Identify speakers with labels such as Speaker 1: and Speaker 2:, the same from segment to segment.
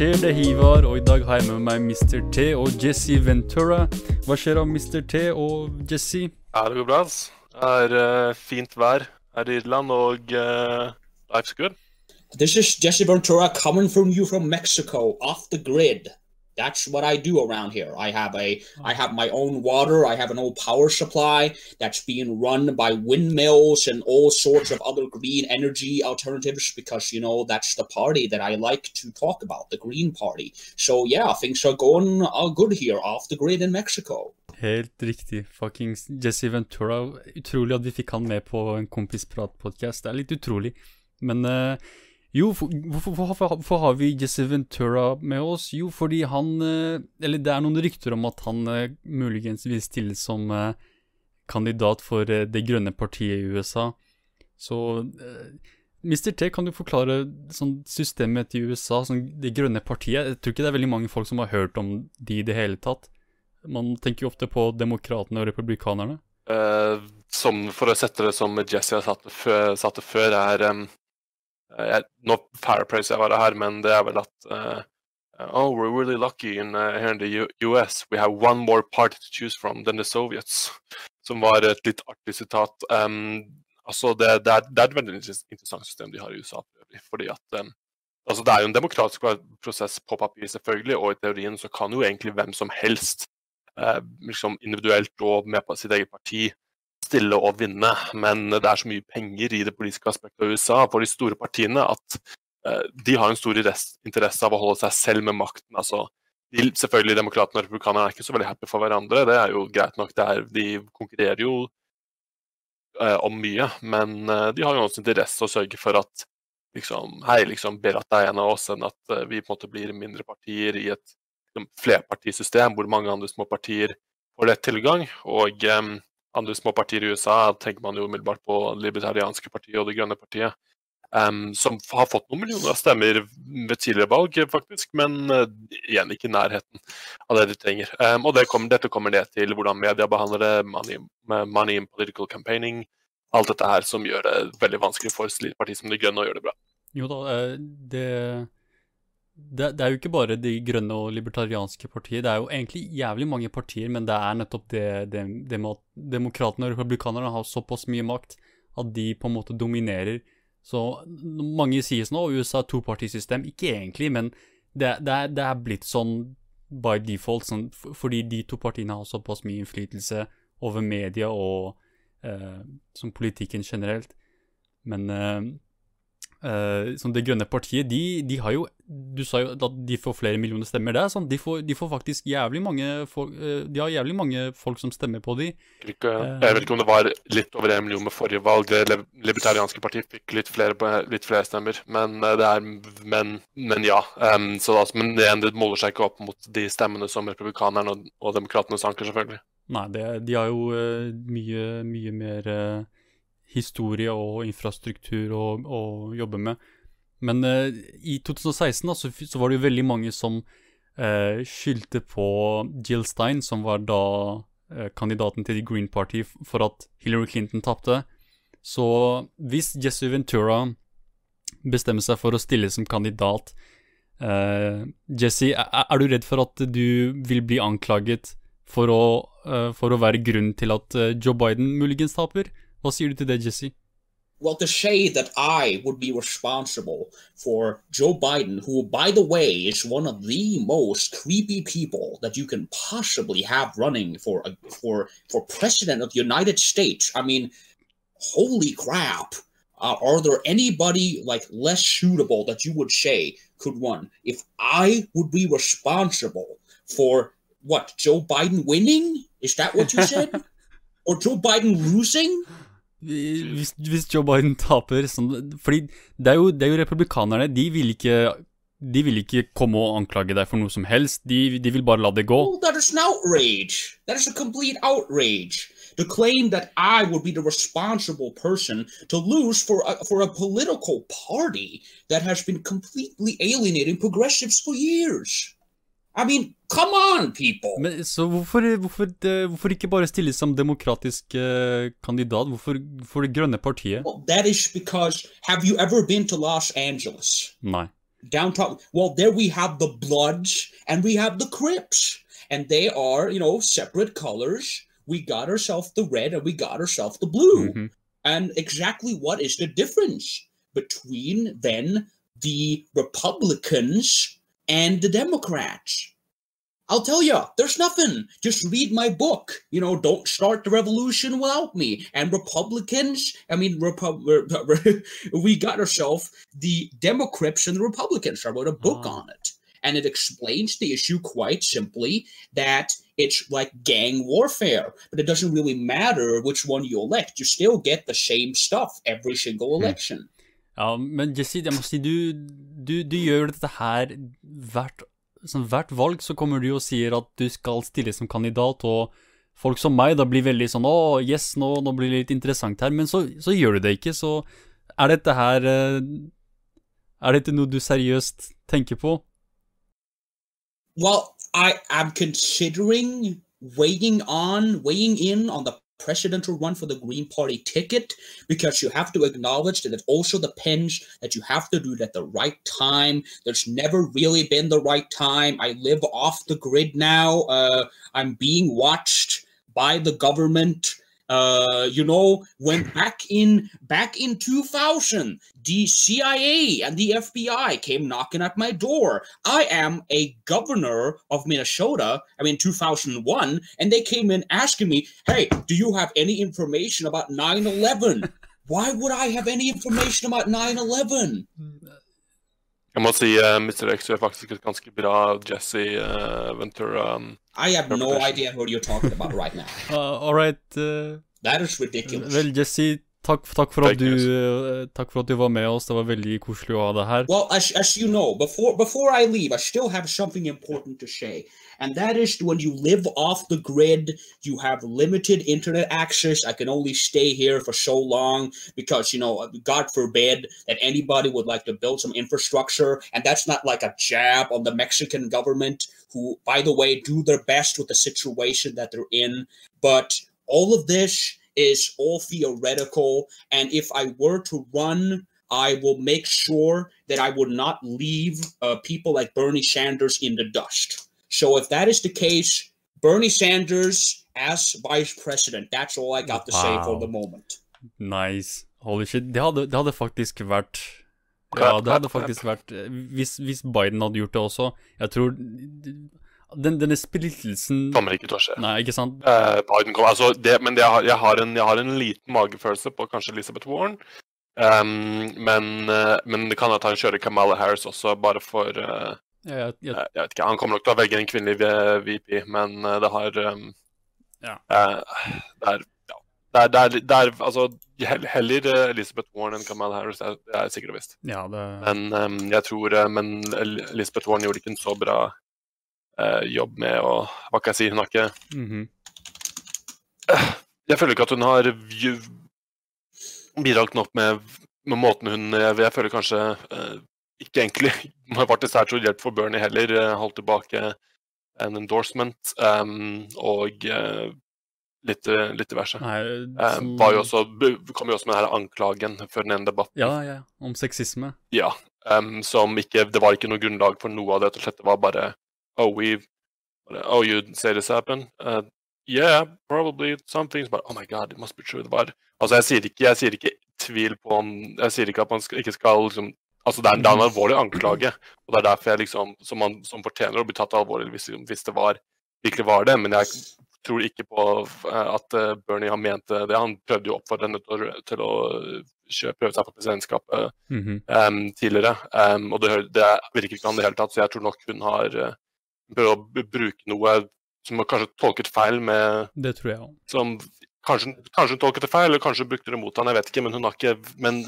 Speaker 1: Skjer? Det er Hivar, og i dag har jeg med meg Mr. T og Jesse Ventura. Hva skjer av Mr. T og Jesse?
Speaker 2: Ja, det går bra. ass. Det er eh, fint vær her i Irland, og uh, life's good.
Speaker 3: This is Jesse Ventura coming from you from Mexico, off the grid. That's what I do around here. I have a I have my own water, I have an old power supply that's being run by windmills and all sorts of other green energy alternatives because you know that's the party that I like to talk about, the Green Party. So yeah, things are going uh, good here off the grid in Mexico.
Speaker 1: Helt riktig. Fuckings Jesse Ventura. Utrolig at vi fikk han med på en Kompisprat-podkast. Det er litt utrolig. Men eh, jo, for- hvorfor, hvorfor, hvorfor har vi Jesse Ventura med oss? Jo, fordi han eh, Eller det er noen rykter om at han eh, muligens vil stille som eh, kandidat for Det grønne partiet i USA. Så Mr. T, kan du forklare sånn, systemet til USA, sånn, Det grønne partiet? Jeg tror ikke det er veldig mange folk som har hørt om de i det hele tatt. Man tenker jo ofte på demokratene og republikanerne.
Speaker 2: Uh, som, for å sette det som Jesse har satt det før, satt det før er um, jeg, Nå paraphraser jeg bare her, men det er vel at uh, Oh, we're really lucky in, uh, here in the US. We have one more party to choose from than the Soviets. Som var et litt artig sitat. Um, altså det, det, er, det er et veldig interessant system de har i USA. fordi at um, altså Det er jo en demokratisk prosess på papir, selvfølgelig, og i teorien så kan jo egentlig hvem som helst uh, liksom individuelt og med på sitt eget parti stille og vinne. Men det er så mye penger i det politiske aspektet av USA for de store partiene at eh, de har en stor interesse av å holde seg selv med makten. altså de, selvfølgelig Demokratene og republikanerne er ikke så veldig happy for hverandre, det er jo greit nok. Er, de konkurrerer jo eh, om mye, men eh, de har jo også interesse å sørge for at liksom, hei, liksom, bedre at det er en av oss enn at eh, vi på en måte blir mindre partier i et liksom, flerpartisystem hvor mange andre små partier får lett tilgang. Og em, andre små partier i USA tenker man jo umiddelbart på Libertarianske partiet og Det grønne partiet. um, som har fått noen millioner av stemmer ved tidligere valg, eh, faktisk, men uh, igjen ikke i nærheten av det de trenger. Um, og det kommer, dette kommer ned til hvordan media behandler det, money, money in political campaigning, alt dette her som gjør det veldig vanskelig for et parti som De grønne å gjøre det bra.
Speaker 1: Jo da, eh, det, det Det er jo ikke bare De grønne og libertarianske partier, det er jo egentlig jævlig mange partier, men det er nettopp det, det, det med at demokratene og republikanerne har såpass mye makt at de på en måte dominerer. Så mange sier sånn at USA er topartisystem. Ikke egentlig, men det, er, er blitt sånn by default, sånn, fordi de to partiene har såpass mye innflytelse over media og eh, som politikken generelt. Men eh, eh, sånn Det grønne partiet, de, de har jo Du sa jo at de får flere millioner stemmer. Det er sånn, de får, de får faktisk jævlig mange folk uh, De har jævlig mange folk som stemmer på de.
Speaker 2: Ikke, jeg vet ikke om det var litt over en million med forrige valg. Det libertarianske partiet fikk litt flere, litt flere stemmer. Men eh, det er Men, men ja. Um, så altså, men det, måler seg ikke opp mot de stemmene som republikanerne og, og demokratene sanker, selvfølgelig.
Speaker 1: Nei, det, de har jo uh, mye, mye mer eh, historie og infrastruktur å, å jobbe med. Men eh, i 2016 da, så, så var det jo veldig mange som eh, skyldte på Jill Stein, som var da eh, kandidaten til The Green Party, for at Hillary Clinton tapte. Så hvis Jesse Ventura bestemmer seg for å stille som kandidat eh, Jesse, er, er du redd for at du vil bli anklaget for å, eh, for å være grunnen til at eh, Joe Biden muligens taper? Hva sier du til det, Jesse?
Speaker 3: Well, to say that I would be responsible for Joe Biden, who, by the way, is one of the most creepy people that you can possibly have running for a, for for president of the United States. I mean, holy crap! Uh, are there anybody like less suitable that you would say could run? If I would be responsible for what Joe Biden winning, is that what you said, or Joe Biden losing?
Speaker 1: Hvis, hvis Joe Biden taper sånn, Fordi det er, jo, det er jo republikanerne. De vil ikke De vil ikke komme og anklage deg for noe som helst. De, de vil bare la det gå.
Speaker 3: Oh, that is an outrage. That is a complete outrage. To claim that I would be the responsible person to lose for a, for a political party that has been completely alienating progressives for years. I mean, come on, people.
Speaker 1: Men, så hvorfor, hvorfor, hvorfor ikke bare stille som demokratisk eh, kandidat? Hvorfor, hvorfor Det grønne partiet?
Speaker 3: Well, that is because have you ever been to Los Angeles?
Speaker 1: Nei.
Speaker 3: down top. Well, there we have the Bloods and we have the Crips, and they are, you know, separate colors. We got ourselves the red and we got ourselves the blue.
Speaker 1: Mhm.
Speaker 3: And exactly what is the difference between then the Republicans and the Democrats? I'll tell you, there's nothing. Just read my book. You know, don't start the revolution without me. And Republicans, I mean, Repub- we got ourselves the Democrats and the Republicans. I wrote a book
Speaker 1: Ah.
Speaker 3: on it. And it explains the issue quite simply that it's like gang warfare, but it doesn't really matter which one you elect. You still get the same stuff every single
Speaker 1: Hmm.
Speaker 3: election.
Speaker 1: Ja, men Jesse, jeg må si, du, du, du gjør dette her hvert, sånn, hvert valg, så kommer du og sier at du skal stille som kandidat, og folk som meg da blir veldig sånn Å, yes, nå, nå blir det litt interessant her. Men så, så gjør du det ikke, så er dette her eh, Er dette noe du seriøst tenker på?
Speaker 3: Well, I am considering weighing on, weighing in on the presidential run for the Green Party ticket because you have to acknowledge that it also depends that you have to do it at the right time. There's never really been the right time. I live off the grid now. Uh, I'm being watched by the government. Uh, you know, when back in back in 2000, the CIA and the FBI came knocking at my door. I am a governor of Minnesota. I mean, 2001, and they came in asking me, "Hey, do you have any information about 9/11?" Why would I have any information about 9/11?
Speaker 2: Jeg må si uh, Mr. X gjør faktisk et ganske bra Jesse uh, Ventura. Um,
Speaker 3: I have no idea who you're talking about right now.
Speaker 1: Uh, all right. Uh,
Speaker 3: That is ridiculous.
Speaker 1: vel, Jesse, takk, takk, for at du,
Speaker 2: news.
Speaker 1: eh, takk for at du var med oss. Det var veldig koselig å ha deg her.
Speaker 3: Well, as, as you know, before before I leave, I still have something important to say, and that is when you live off the grid, you have limited internet access. I can only stay here for so long because you know, God forbid that anybody would like to build some infrastructure, and that's not like a jab on the Mexican government, who, by the way, do their best with the situation that they're in, but all of this is all theoretical, and if I were to run I will make sure that I would not leave uh, people like Bernie Sanders in the dust. So if that is the case, Bernie Sanders as vice president, that's all I got to say for the moment.
Speaker 1: Nice. Holy shit. Det hadde, det hadde faktisk vært Ja, det hadde faktisk vært eh, hvis, hvis Biden hadde gjort det også. Jeg tror den, Denne splittelsen
Speaker 2: kommer ikke til å skje.
Speaker 1: Nei, ikke sant?
Speaker 2: Eh, Biden kommer, altså det, men det, jeg, har, jeg, har en, jeg har en liten magefølelse på kanskje Elizabeth Warren. Um, men, eh, men det kan at han kjører Kamala Harris også, bare for uh,
Speaker 1: Jeg, jeg,
Speaker 2: vet ikke, Han kommer nok til å velge en kvinnelig VP, men eh, det har um,
Speaker 1: Ja.
Speaker 2: uh, det er ja. Det er, det er, det er altså Heller Elizabeth Warren enn Kamala Harris, det er, er sikkert og visst.
Speaker 1: ja, det
Speaker 2: Men um, jeg tror Men Elizabeth Warren gjorde ikke en så bra eh, jobb med å Hva kan jeg si? Hun har ikke
Speaker 1: mhm.
Speaker 2: Jeg føler ikke at hun har bidratt nok med, med måten hun Jeg, jeg føler kanskje eh, ikke egentlig har vært til særlig hjelp for Bernie heller. eh, holdt tilbake en endorsement um, og uh, litt, eh, litt diverse.
Speaker 1: Nei,
Speaker 2: Eh,
Speaker 1: som-
Speaker 2: var jo også, kom jo også med denne anklagen før den ene debatten.
Speaker 1: Ja, ja. Om sexisme.
Speaker 2: Ja, um, som ikke Det var ikke noe grunnlag for noe av det. Det var bare Oh, we've, Oh, you say this happened? Uh, yeah, probably some things, but oh my god, it must be true. But, Altså, jeg sier ikke, jeg sier ikke tvil på om Jeg sier ikke at man skal, ikke skal liksom Altså, det er, det er en alvorlig anklage, og det er derfor jeg liksom Som, man, som fortjener å bli tatt alvorlig hvis, hvis det var virkelig var det. Men jeg tror ikke på eh, at eh, Bernie har ment det. Han prøvde jo å oppfordre henne til å, til å kjø- prøve seg på presidentskapet
Speaker 1: mm
Speaker 2: -hmm. um, tidligere. Um, og det, det virker ikke han i det hele tatt, så jeg tror nok hun har uh, å bruke noe som har kanskje tolket feil med
Speaker 1: Det tror jeg òg.
Speaker 2: kanskje, kanskje hun tolket det feil, eller kanskje hun brukte det mot han, jeg vet ikke, men hun har ikke Men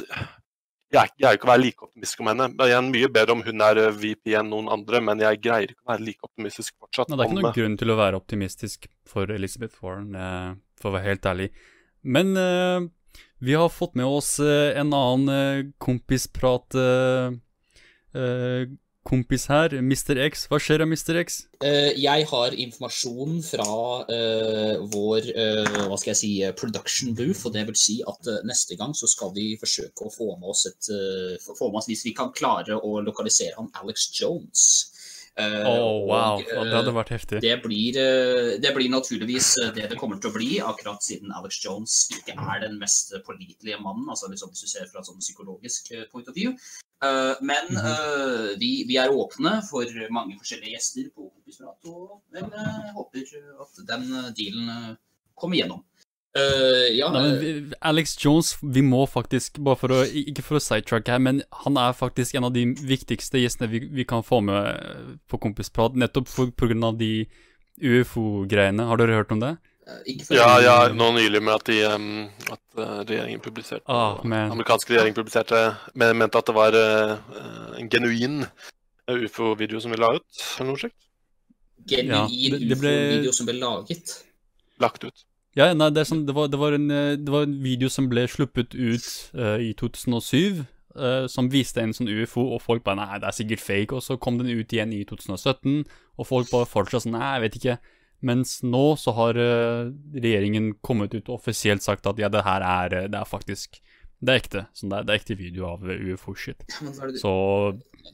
Speaker 2: jeg, jeg er ikke å være like optimistisk om henne. Det er mye bedre om hun er eh, VP enn noen andre, men jeg greier ikke å være like optimistisk fortsatt.
Speaker 1: Nei, det er ikke noen grunn til å være optimistisk for Elizabeth Warren, eh, for å være helt ærlig. Men uh, vi har fått med oss en annen kompisprat Uh, kompis her, Mr. X. Hva skjer da, Mr. X?
Speaker 3: Uh, jeg har informasjon fra uh, vår uh, hva skal jeg si, production booth, og det vil si at neste gang så skal vi forsøke å få med oss et få med oss hvis vi kan klare å lokalisere han Alex Jones.
Speaker 1: Å, wow.
Speaker 3: og,
Speaker 1: det hadde
Speaker 3: eh,
Speaker 1: vært heftig.
Speaker 3: det blir, eh, det blir naturligvis det det kommer til å bli, akkurat siden Alex Jones ikke er den mest pålitelige mannen, altså liksom hvis du ser fra et sånn psykologisk point of view. Men eh, vi, vi er åpne for mange forskjellige gjester på Kompisprat, og vel, jeg håper at den dealen kommer gjennom. Eh, ja,
Speaker 1: Nei, men
Speaker 3: eh,
Speaker 1: Alex Jones, vi må faktisk, bare for å, ikke for å sidetracke her, men han er faktisk en av de viktigste gjestene vi, vi kan få med eh, på Kompisprat, nettopp pga. på grunn av de UFO-greiene. Har dere hørt om det?
Speaker 3: ikke for
Speaker 2: Ja, ja, nå nylig med at, de, um, at regjeringen publiserte
Speaker 1: oh, man.
Speaker 2: amerikanske regjering publiserte men mente at det var eh, en genuin ufo-video som vi la ut, eller noe slikt.
Speaker 3: genuin
Speaker 1: Ja,
Speaker 3: ufo-video som ble laget.
Speaker 2: Lagt ut.
Speaker 1: Ja, nei, det er sånn, det var, det var, en, eh, det var en video som ble sluppet ut uh, i 2007, uh, som viste en sånn UFO, og folk bare nei, det er sikkert fake, og så kom den ut igjen i 2017, og folk bare fortsatt sånn nei, jeg vet ikke. Mens nå så har uh, regjeringen kommet ut og offisielt sagt at ja, det her er, eh, det er faktisk Det er ekte. Sånn det, er, det er ekte video av eh, UFO-shit. Så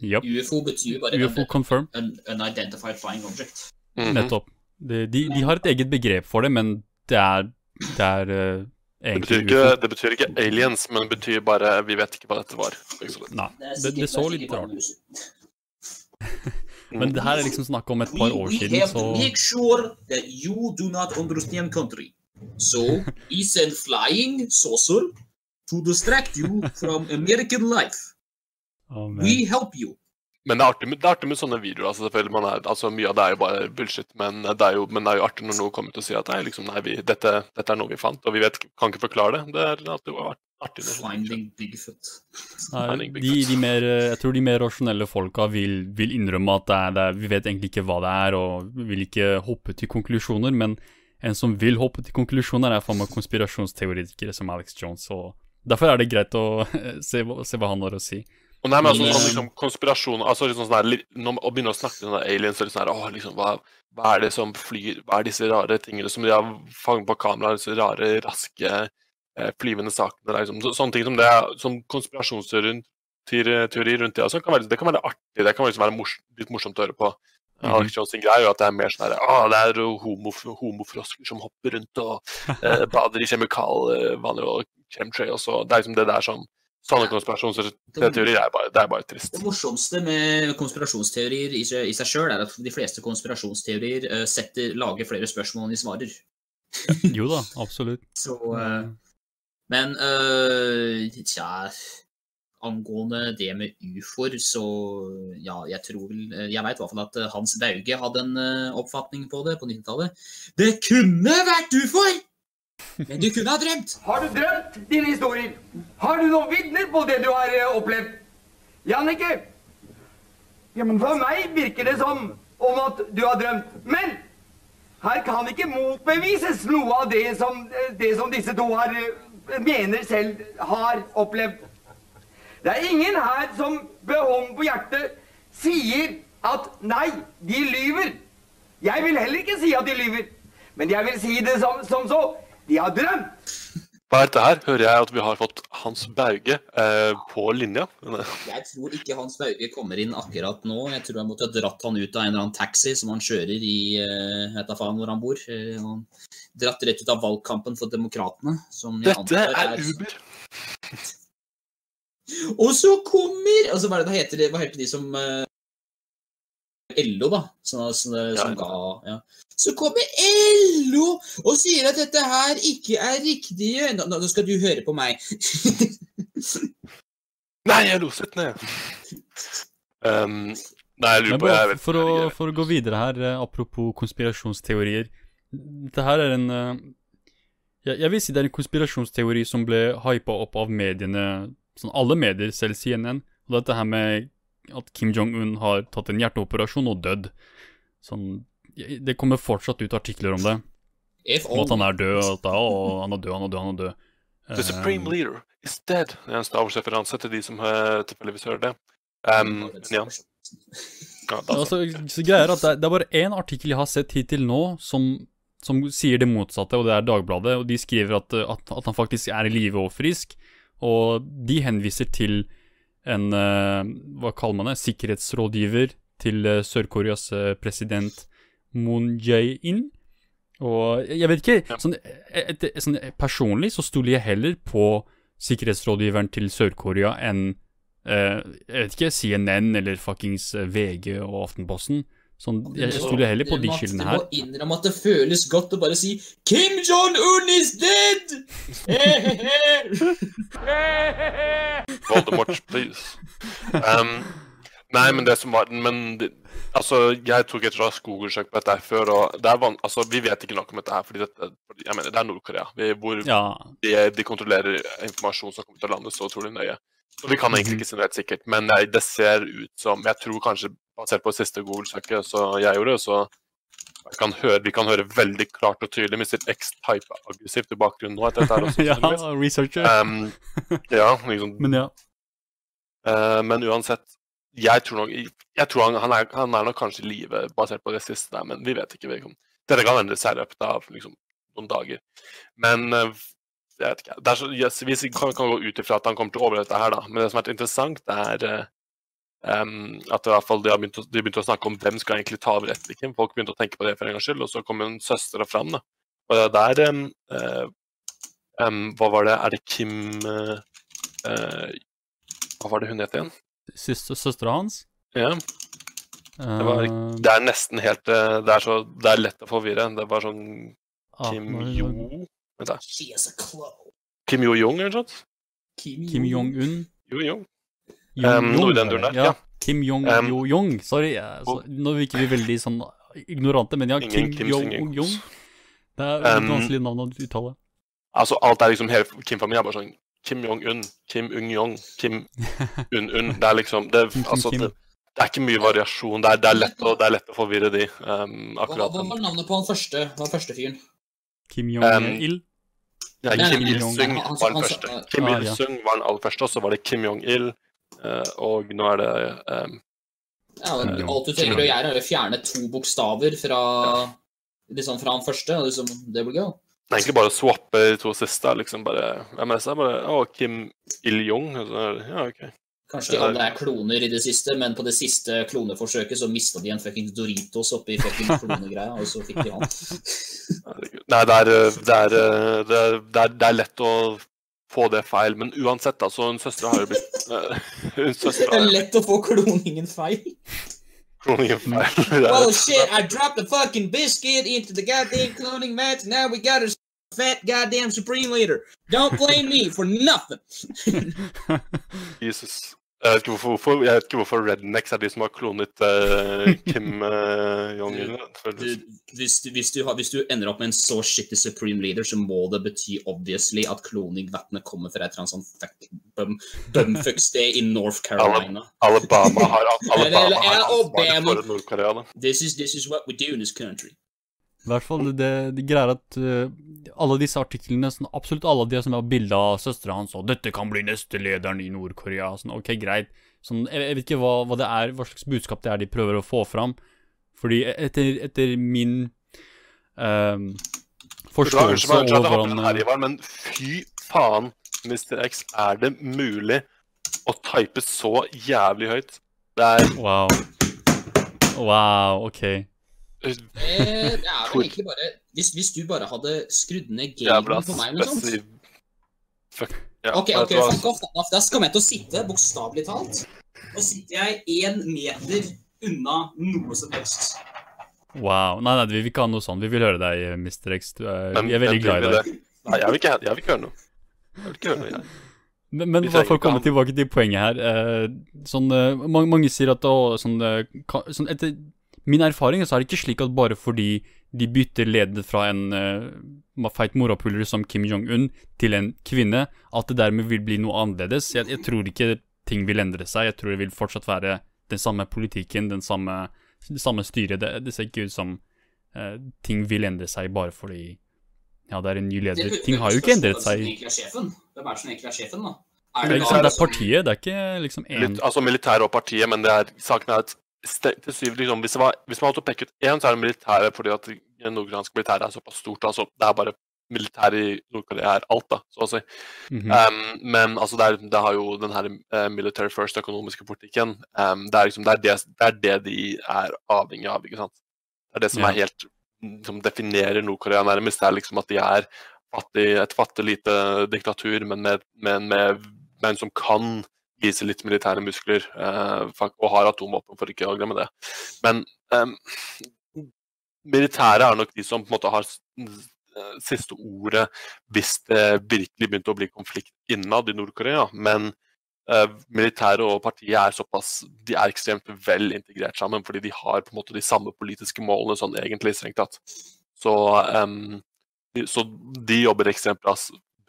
Speaker 1: japp.
Speaker 3: UFO betyr bare
Speaker 1: UFO confirm.
Speaker 3: un unidentified flying object.
Speaker 2: Mhm.
Speaker 1: Nettopp. De, de, de har et eget begrep for det, men det er, det er eh,
Speaker 2: Det betyr, ikke, det betyr ikke aliens, men det betyr bare vi vet ikke hva dette var.
Speaker 1: Nei,
Speaker 3: Det,
Speaker 1: det, så litt rart ut. Men det her er liksom snakk om et par år
Speaker 3: we, we
Speaker 1: siden, så
Speaker 3: make sure that you do not understand country. So he sent flying saucer to distract you from American life.
Speaker 1: Oh,
Speaker 3: We help you.
Speaker 2: Men det er, artig med, det er artig med sånne videoer. altså selvfølgelig man er, altså Mye av det er jo bare bullshit, men det er jo, men det er jo artig når noen kommer til å si at nei, liksom, nei vi, dette, dette er noe vi fant, og vi vet, kan ikke forklare det. Det er alltid artig.
Speaker 3: Finding Bigfoot.
Speaker 1: Nei,
Speaker 2: Finding
Speaker 1: de,
Speaker 2: Bigfoot.
Speaker 1: de mer, eh, jeg tror de mer rasjonelle folka vil, vil innrømme at det er, det er, vi vet egentlig ikke hva det er, og vil ikke hoppe til konklusjoner, men en som vil hoppe til konklusjoner, er faen meg konspirasjonsteoretikere som Alex Jones, og derfor er det greit å se, se hva han har å si.
Speaker 2: Og nei, men altså, sånn,
Speaker 3: eh,
Speaker 2: liksom, konspirasjon altså liksom sånn li- Å begynne å snakke om aliens og sånn her, liksom, hva, hva er det som flyr Hva er disse rare tingene som de har fanget på kamera? Disse rare, raske, eh, flyvende sakene. Liksom, så, sånne ting som det som konspirasjonsteori rundt det. Altså, kan være, det kan være artig, det kan liksom være mors, litt morsomt å høre på.
Speaker 1: Mhm.
Speaker 2: Alex Jones sin greie er jo at det er mer sånn her, ah, det er homo, homofrosker som hopper rundt og eh, bader i kjemikalvanner og chemtrails og Det er liksom det der som Sånne konspirasjonsteorier er bare, det er bare trist.
Speaker 3: Det morsomste med konspirasjonsteorier i i seg sjøl er at de fleste konspirasjonsteorier uh, setter, lager flere spørsmål enn de svarer.
Speaker 1: Jo da, absolutt.
Speaker 3: Så uh, Men uh, tja Angående det med ufoer, så ja, jeg tror vel Jeg veit i hvert fall at Hans Bauge hadde en oppfatning på det på 90-tallet. Det kunne vært ufoer! Men du kunne ha drømt!
Speaker 4: Har du drømt dine historier? Har du noen vitner på det du har eh, opplevd? Jannicke?
Speaker 5: Ja,
Speaker 4: For meg virker det som om at du har drømt. Men her kan ikke motbevises noe av det som, eh, det som disse to har, eh, mener selv har opplevd. Det er ingen her som med hånden på hjertet sier at nei, de lyver. Jeg vil heller ikke si at de lyver. Men jeg vil si det som, som så. De har drømt.
Speaker 2: Hva er dette her? Hører jeg at vi har fått Hans Bauge eh, på linja?
Speaker 3: Jeg tror ikke Hans Bauge kommer inn akkurat nå. Jeg tror jeg måtte ha dratt han ut av en eller annen taxi som han kjører i eh, Jeg vet da faen hvor han bor. Eh, han dratt rett ut av valgkampen for Demokratene.
Speaker 2: Dette
Speaker 3: antar
Speaker 2: er Uber.
Speaker 3: Og så kommer Og så hva, er det, hva heter det, hva heter de som eh, LO, da. Som, som, som
Speaker 2: Ja.
Speaker 3: ga ja. Så kommer LO og sier at dette her ikke er riktig. Nå, nå skal du høre på meg.
Speaker 2: Nei, jeg loset ned. Um, nei, jeg lurer på jeg vet,
Speaker 1: for, å, for å gå videre her, eh, apropos konspirasjonsteorier. Dette her er en eh, jeg, jeg vil si det er en konspirasjonsteori som ble hypa opp av mediene, sånn alle medier, selv CNN. Og dette her med at Kim Jong-un har tatt en hjerteoperasjon og dødd. Sånn, det kommer fortsatt ut artikler om det. Om at han er død, og at da, å, han er død, han er død, han er død.
Speaker 2: The Supreme
Speaker 1: Eh,
Speaker 2: Leader is dead. Det er en Star Wars-referanse til de som uh, tilfeldigvis hører det. Um, ja. Ja, da,
Speaker 1: Ja, så, så er at det, det er bare én artikkel jeg har sett hittil nå som, som sier det motsatte, og det er Dagbladet. Og de skriver at, at, at han faktisk er i live og frisk. Og de henviser til en eh, Hva kaller man det? Sikkerhetsrådgiver til eh, Sør-Koreas eh, president Moon Jae-in. Og jeg vet ikke sånn, et, et, sånn, Personlig så stoler jeg heller på sikkerhetsrådgiveren til Sør-Korea enn eh, jeg vet ikke, CNN eller fuckings VG og Aftenposten. Sånn, jeg stoler heller på de kildene her.
Speaker 3: Du må innrømme at det føles godt å bare si Kim Jong-un is dead!
Speaker 2: Voldemort, please. Um, nei, men det som var Men altså, jeg tok et raskt Google-søk på dette her før, og det er van altså, vi vet ikke nok om dette her, fordi dette, jeg mener, det er Nord-Korea. Hvor
Speaker 1: Ja,
Speaker 2: de, de kontrollerer informasjon som kommer til landet så utrolig nøye. Og vi kan egentlig ikke si noe helt sikkert, men det, det ser ut som Jeg tror kanskje, basert på det siste Google-søket så jeg gjorde, så kan høre, vi kan høre veldig klart og tydelig Mr. X type aggressivt i bakgrunnen nå etter dette her også.
Speaker 1: ja researcher.
Speaker 2: Um, ja, liksom
Speaker 1: Men ja.
Speaker 2: Uh, men uansett, jeg tror nok jeg tror han, han, er, han er nok kanskje i live basert på det siste der, men vi vet ikke. Vi kan, dette kan endre seg i løpet av liksom, noen dager. Men uh, jeg vet ikke. Så, yes, vi kan, kan gå ut ifra at han kommer til å overleve dette her, da. Men det som er interessant, er eh, em, at i hvert fall de har begynt å, de begynte å snakke om hvem skal egentlig ta over etter Kim. Folk begynte å tenke på det for en gangs skyld, og så kom en søster fram. da. Og det er der um, eh, em, Hva var det? Er det Kim uh, eh, Hva var det hun het igjen?
Speaker 1: Søster, søstera hans.
Speaker 2: Ja, var
Speaker 1: Eh,
Speaker 2: Det er nesten helt Det er, så, det er lett å forvirre. Det var sånn
Speaker 1: ah,
Speaker 2: Kim
Speaker 1: ah, det?
Speaker 2: Jo Vent, da. Kim Jo-jung, eller noe sånt?
Speaker 1: Kim Jong-un.
Speaker 2: Jo-Jong.
Speaker 1: Jong-
Speaker 2: Um, der, ja.
Speaker 1: Kim Jong
Speaker 2: Um.
Speaker 1: Sorry, så, nå virker vi veldig sånn ignorante, men ja, Kim
Speaker 2: Jong-jong.
Speaker 1: Det er et
Speaker 2: Um,
Speaker 1: vanskelig navn å uttale.
Speaker 2: Altså, alt er liksom Hele Kim-familien er bare sånn Kim Jong-un, Kim Ung-yong, Kim Un-un. Det er liksom det, altså, det, det er ikke mye variasjon. Det er, det er, lett, å, det er lett å forvirre de. Um,
Speaker 3: Hva, hva var navnet på han første, den første fyren?
Speaker 1: Kim
Speaker 2: Um,
Speaker 1: Jong-il.
Speaker 2: Ja,
Speaker 3: Nei,
Speaker 2: Kim Il-sung var den første. Kim
Speaker 1: Ah.
Speaker 2: Il-sung var den aller første, og så var det Kim Jong-il. Eh, og nå er det um,
Speaker 3: Ja,
Speaker 2: Eh,
Speaker 3: alt du trenger å gjøre, er å fjerne to bokstaver fra, liksom, fra han første, og liksom, Det blir gøy.
Speaker 2: Det er egentlig bare å swappe de to siste. liksom bare, Hvem er det bare, Å, Kim Il-jung. Ja, OK.
Speaker 3: Kanskje de alle er kloner i det siste, men på det siste kloneforsøket så mista de en fuckings Doritos oppi fuckings klonegreia, og så fikk de han.
Speaker 2: Nei, det er, eh, det, er, eh, det, er, det, er, det er lett å få det feil, men uansett, da, så hun søstera har jo blitt eh,
Speaker 3: Det er lett å få kloningen feil.
Speaker 2: kloningen feil.
Speaker 3: Well, shit, I dropped the fucking biscuit into the goddamn cloning match, and now we got a fat goddamn supreme leader. Don't blame me for nothing.
Speaker 2: Jesus. Jeg vet, ikke hvorfor, hvorfor, jeg vet ikke hvorfor rednecks er de som har klonet uh, Kim uh, Jong-un.
Speaker 3: Du, hvis, du, hvis, hvis du ender opp med en så shitty supreme leader, så må det bety obviously at kloningvettene kommer fra et eller annet sånn bumfuck-sted i North Carolina.
Speaker 2: Alabama har, Alabama
Speaker 3: Alabama.
Speaker 2: for Nord-Korea. da.
Speaker 3: This is, this is what we do in this country.
Speaker 1: I hvert fall det, det greier at uh, alle disse artiklene, sånn, absolutt alle de som har bilde av søstera hans og 'Dette kan bli neste lederen i Nord-Korea'. Sånn, ok, greit. Sånn, jeg, jeg vet ikke hva, hva det er, hva slags budskap det er de prøver å få fram. Fordi etter, etter min um, forståelse over hvordan
Speaker 2: Ivar, men fy faen, Mr. X, er det mulig å type så jævlig høyt? Det er
Speaker 1: Wow. Wow, ok.
Speaker 3: Eh, det er vel egentlig bare hvis, hvis du bare hadde skrudd ned gamen på meg eller noe sånt.
Speaker 2: Fuck. Ja,
Speaker 3: Ok, ok, fuck off. Da, da kommer jeg til å sitte, bokstavelig talt. Nå sitter jeg én meter unna noe som helst.
Speaker 1: Wow. Nei, nei, vi vil ikke ha noe sånt. Vi vil høre deg, Mr. X. Du er,
Speaker 2: Men-
Speaker 1: vi er veldig glad i deg.
Speaker 2: det? Nei, jeg vil ikke, jeg vil ikke høre noe. Jeg vil ikke høre noe, jeg.
Speaker 1: Men, men for å komme tilbake til poenget her eh, sånn, eh, mange, mange sier at å, sånn, sånn Etter min erfaring så er det ikke slik at bare fordi de bytter ledet fra en uh, feit morapuler som Kim Jong-un til en kvinne, at det dermed vil bli noe annerledes. Jeg, jeg tror ikke ting vil endre seg. Jeg tror det vil fortsatt være den samme politikken, den samme, det samme styret. Det, det ser ikke ut som uh, ting vil endre seg bare fordi ja, det er en ny leder. Ting har jo ikke endret seg.
Speaker 3: Hvem er det som egentlig er sjefen? Er er da? Er
Speaker 1: Det
Speaker 3: det
Speaker 1: er, liksom, det er partiet, det er ikke liksom én
Speaker 2: Litt, altså militæret og partiet, men det er, saken er at til syvende liksom, hvis, var, hvis man hadde pekt ut én, så er det militæret fordi at det nordkoreanske militæret er såpass stort. altså Det er bare militæret i Nord-Korea er alt, da, så å si.
Speaker 1: Mhm.
Speaker 2: Um, men altså, det, er, det har jo den her uh, military first økonomiske politikken. Um, det, er liksom, det, er det, det er det de er avhengig av, ikke sant. Det er det som
Speaker 1: Ja.
Speaker 2: er helt som definerer Nord-Korea nærmest. Det er liksom at de er fattig, et fattig lite diktatur, men med, men med men som kan vise litt militære muskler eh, og har atomvåpen, for ikke å glemme det. Men um, militæret er nok de som på en måte har eh, siste ordet hvis det virkelig begynte å bli konflikt innad i Nord-Korea. Men uh, militæret og partiet er såpass De er ekstremt vel integrert sammen, fordi de har på en måte de samme politiske målene sånn egentlig, strengt tatt. Så, um, så de jobber ekstremt bra,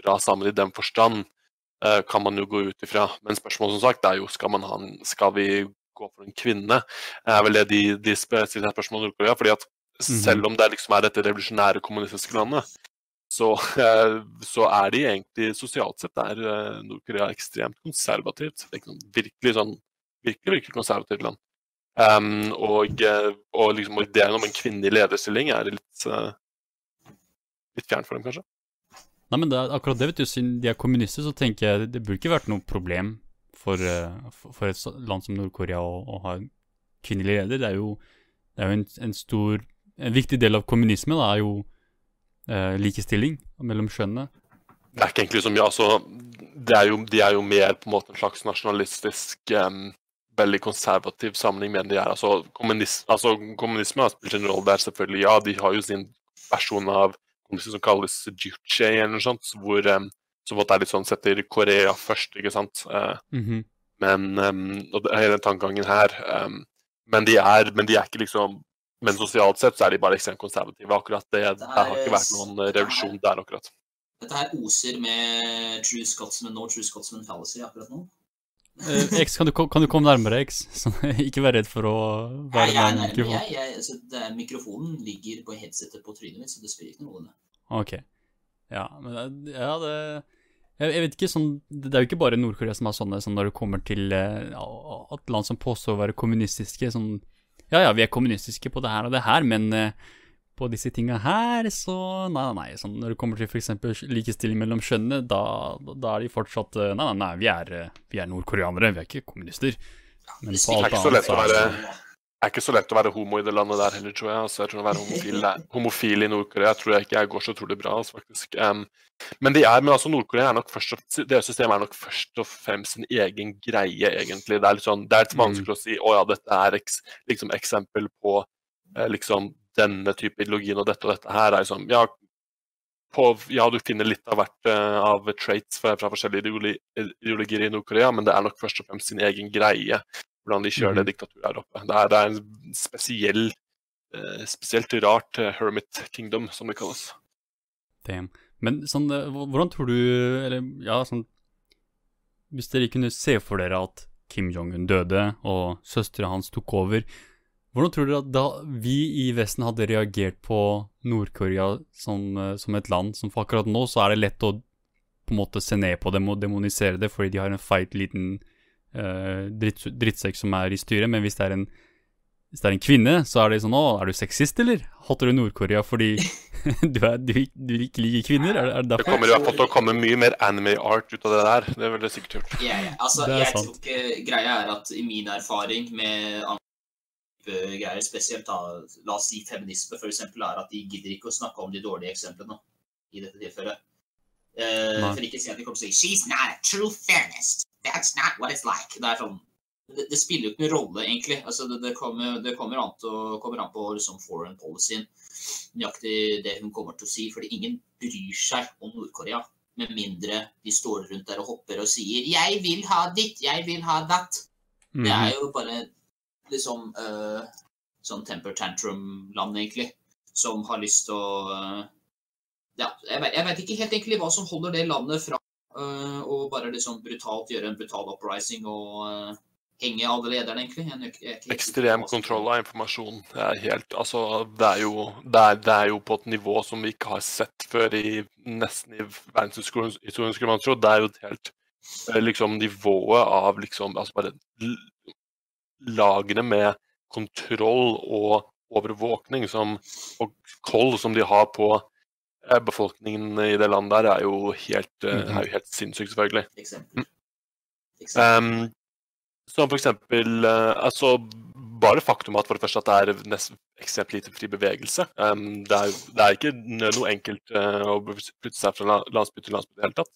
Speaker 2: bra sammen i den forstand, eh, kan man jo gå ut ifra. Men spørsmålet som sagt er jo skal, man ha en, skal vi gå for en kvinne. er vel det de, de stiller spørsmål i Nord-Korea. fordi at selv om det liksom er dette revolusjonære kommunistiske landet, så, eh, så er de egentlig sosialt sett er eh, Nord-Korea ekstremt konservativt. Det er ikke noen virkelig sånn virkelig, virkelig konservativt land. Um, og, eh, og liksom og ideen om en kvinnelig lederstilling er litt, eh, litt fjern for dem, kanskje.
Speaker 1: Nei, men det er akkurat det, vet du. Siden de er kommunister, så tenker jeg det- burde ikke vært noe problem for, eh, for- et land som Nord-Korea å, å ha en kvinnelig leder. Det er jo, det er jo en, en stor En viktig del av kommunisme da, er jo eh, likestilling mellom kjønnene.
Speaker 2: Det er ikke egentlig så mye, altså, er jo, De er jo mer på en måte en slags nasjonalistisk, um veldig konservativ sammenheng med de er. Altså, kommunis, altså, Kommunisme har spilt en rolle der, selvfølgelig. Ja, de har jo sin versjon av kommunisme som kalles juche, eller noe sånt, hvor um, som på en måte er litt sånn setter Korea først, ikke sant. Uh,
Speaker 1: mm -hmm.
Speaker 2: men um, og det er hele tankegangen her. Um, men, de er, men de er ikke liksom Men sosialt sett så er de bare ekstremt konservative. akkurat det, det, har ikke vært noen revolusjon revolusjon der, akkurat.
Speaker 3: Dette her oser med True Scotsman no True Scotsman fallacy akkurat nå.
Speaker 1: Eh, X, kan du, kan du komme nærmere, X? Sånn, ikke vær redd for å være nær
Speaker 3: mikrofonen.
Speaker 1: mikrofon.
Speaker 3: jeg. jeg altså, er, mikrofonen ligger på headsetet på trynet mitt, så det spiller ikke noe rolle.
Speaker 1: Ok. Ja, men ja, det jeg, jeg vet ikke, sånn Det er jo ikke bare Nord-Korea som er sånne, sånn når det kommer til eh, at land som påstår å være kommunistiske, sånn Ja, ja, vi er kommunistiske på det her og det her, men eh, på disse tinga her, så Nei, nei, nei. Sånn, når det kommer til f.eks. likestilling mellom kjønnene, da, da er de fortsatt eh, Nei, nei, nei, vi er, eh, vi er nordkoreanere, vi er ikke kommunister. Men
Speaker 3: Det
Speaker 1: på alt annet så er det.
Speaker 2: Det er ikke så lett å være homo i det landet der heller, tror jeg. Altså, jeg tror å være homofil, homofil i Nord-Korea tror jeg ikke jeg går så utrolig bra. Altså, faktisk. Um, men de er, men altså Nord-Korea er nok først og, deres system er nok først og fremst sin egen greie, egentlig. Det er litt sånn, det er litt vanskelig å si å ja, dette er eks, liksom eksempel på eh, liksom denne type ideologien og dette og dette her. er liksom, ja, på, ja, du finner litt av hvert eh, av traits fra, fra forskjellige ideologi, ideologier i Nord-Korea, men det er nok først og fremst sin egen greie hvordan de kjører det diktaturet her oppe. Det er, det er en spesiell, eh, spesielt rart eh, hermit kingdom, som det kalles.
Speaker 1: Damn. Men sånn, hvordan tror du Eller ja, sånn Hvis dere kunne se for dere at Kim Jong-un døde, og søstera hans tok over, hvordan tror dere at da vi i Vesten hadde reagert på Nord-Korea som, eh, som et land som for akkurat nå, så er det lett å på en måte se ned på dem og demonisere det, fordi de har en feit liten eh, dritt, drittsekk som er i styret, men hvis det er en hvis det er en kvinne, så er det sånn Å, er du sexist, eller? Hater du Nord-Korea fordi du, er, du, du ikke liker kvinner? Er, er det
Speaker 2: Det kommer i hvert fall til å komme mye mer anime art ut av det der. Det er veldig sikkert gjort.
Speaker 3: Ja, ja. Altså,
Speaker 1: Det er
Speaker 3: jeg
Speaker 1: sant.
Speaker 3: tror ikke Greia er at i min erfaring med type greier, spesielt da, la oss si feminisme eksempel, er at de gidder ikke å snakke om de dårlige eksemplene i dette tilfellet. Eh, for ikke å si at de kommer til å si She's not a true feminist. That's not what it's like. Det er sånn det, det spiller jo ikke noen rolle, egentlig. Altså, det, det, kommer, det kommer, an til, kommer an på liksom, foreign policyen. Nøyaktig det hun kommer til å si. Fordi ingen bryr seg om Nord-Korea. Med mindre de står rundt der og hopper og sier 'jeg vil ha ditt, jeg vil ha datt'. Det
Speaker 1: Mhm.
Speaker 3: er jo bare liksom uh, sånn temper tantrum-land, egentlig. Som har lyst til å uh, Ja, jeg vet, jeg vet ikke helt egentlig hva som holder det landet fra eh, å bare liksom brutalt gjøre en brutal uprising og henge alle lederne, egentlig. Jeg, jeg
Speaker 2: Ekstrem kontroll av informasjon. Det er helt Altså, det er jo, det er, det er jo på et nivå som vi ikke har sett før i nesten i verdenshistorien, skulle man tro. Det er jo et helt liksom nivået av liksom Altså bare lagene med kontroll og overvåkning som, og koll som de har på eh, befolkningen i det landet der, er jo helt, eh,
Speaker 1: Mhm.
Speaker 2: er jo helt sinnssykt, selvfølgelig.
Speaker 3: Eksempel. Eksempel.
Speaker 2: Um, som for eksempel eh, altså bare faktum at for det første at det er nesten ekstremt lite fri bevegelse. Um, det, er, det er ikke noe enkelt uh, å flytte seg fra la- landsby til landsby i det hele tatt.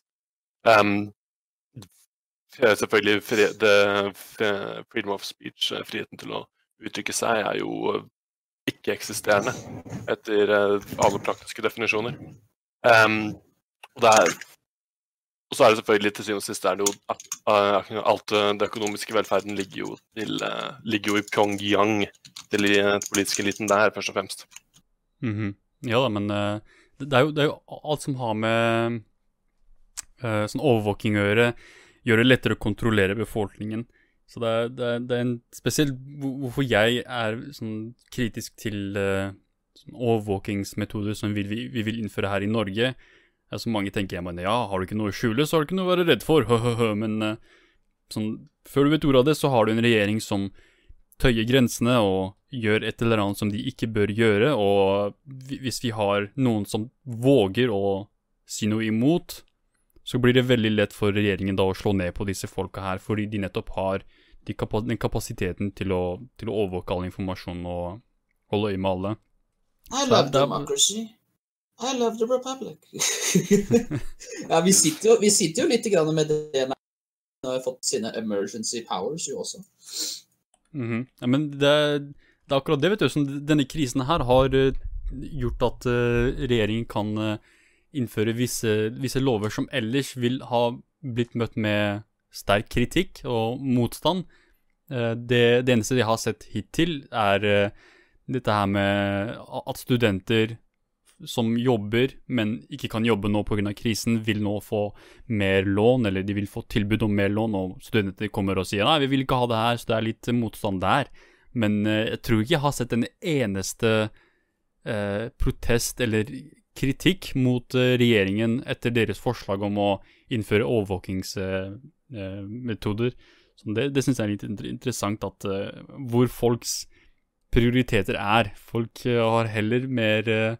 Speaker 2: Um, selvfølgelig fri, det, freedom of speech, eh, friheten til å uttrykke seg, er jo eh, ikke-eksisterende etter eh, alle praktiske definisjoner. Um, og er og så er det selvfølgelig til syvende og sist er det jo uh, alt det økonomiske velferden ligger jo, til, ligger jo i Pyongyang, til den politiske eliten der, først og fremst.
Speaker 1: Mhm. Ja da, men eh, det, er jo, det er jo alt som har med eh, sånn overvåking å gjøre, gjør det lettere å kontrollere befolkningen. Så det er, det er, det er en spesielt hvorfor jeg er sånn kritisk til uh, sånn overvåkingsmetoder som vi, vi, vi vil innføre her i Norge. Altså mange tenker jeg, men ja, har du ikke noe å skjule, så har du ikke noe å være redd for, men uh, sånn, før du vet ordet av det, så har du en regjering som tøyer grensene og gjør et eller annet som de ikke bør gjøre, og hvis vi har noen som våger å si noe imot, så blir det veldig lett for regjeringen da å slå ned på disse folka her, fordi de nettopp har de kapas den kapasiteten til å, til å overvåke all informasjon og holde øye med alle.
Speaker 3: I love
Speaker 1: er-
Speaker 3: democracy. I love the republic. ja, vi sitter, jo, vi sitter jo litt grann med det nå har fått sine emergency powers jo også.
Speaker 1: Mhm. ja, men det, det er akkurat det, vet du. Som denne krisen her har eh, gjort at eh, regjeringen kan eh, innføre visse, visse lover som ellers vil ha blitt møtt med sterk kritikk og motstand. Eh, det, det eneste de har sett hittil, er eh, dette her med at studenter som jobber, men ikke kan jobbe nå pga. krisen, vil nå få mer lån, eller de vil få tilbud om mer lån, og studenter kommer og sier nei, vi vil ikke ha det her, så det er litt motstand der. Men eh, jeg tror ikke jeg har sett en eneste eh, protest eller kritikk mot eh, regjeringen etter deres forslag om å innføre overvåkingsmetoder. Så det det syns jeg er litt interessant, at eh, hvor folks prioriteter er. Folk eh, har heller mer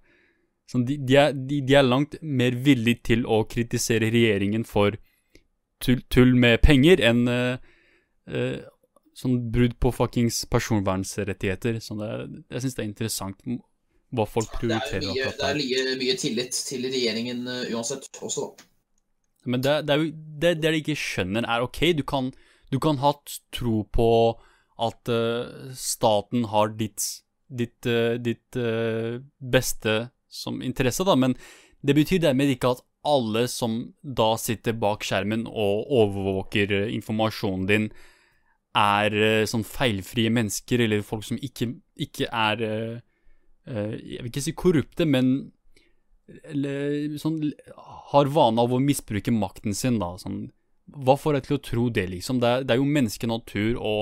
Speaker 1: sånn, de, de, er, de, de er langt mer villige til å kritisere regjeringen for tull, tull med penger enn uh, sånn brudd på fuckings personvernsrettigheter. Så det, jeg syns det er interessant hva folk
Speaker 3: Det er, mye, det er mye, mye tillit til regjeringen eh, uansett også, da.
Speaker 1: Men det, det er jo det, det de ikke skjønner, er OK, du kan, du kan ha tro på at uh, staten har ditt, ditt, uh, ditt uh, beste som interesse, da, men det betyr dermed ikke at alle som da sitter bak skjermen og overvåker informasjonen din, er sånn feilfrie mennesker, eller folk som ikke, ikke er Jeg vil ikke si korrupte, men sånn har vane av å misbruke makten sin, da. Sånn, hva får deg til å tro det, liksom? Det er, det er jo menneskenatur å,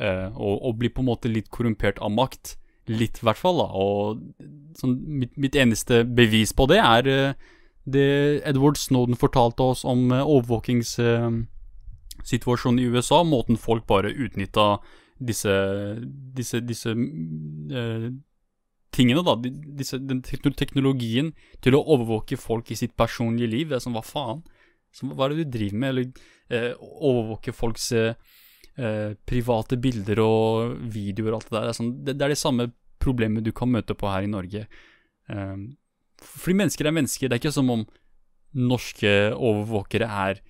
Speaker 1: eh, å, å bli på en måte litt korrumpert av makt. Litt, i hvert fall, da. Og sånn, mitt, mitt eneste bevis på det er eh, det Edward Snowden fortalte oss om eh, overvåkingssituasjonen i USA. Måten folk bare utnytta disse, disse, disse eh, tingene, da, disse, den teknologien til å overvåke folk i sitt personlige liv. Det er sånn, hva faen? Så, hva er det du driver med? Eller eh, overvåke folks eh, eh, private bilder og videoer og alt det der. Det er, sånn, det, det er det samme problemet du kan møte på her i Norge. Eh, fordi mennesker er mennesker. Det er ikke som om norske overvåkere er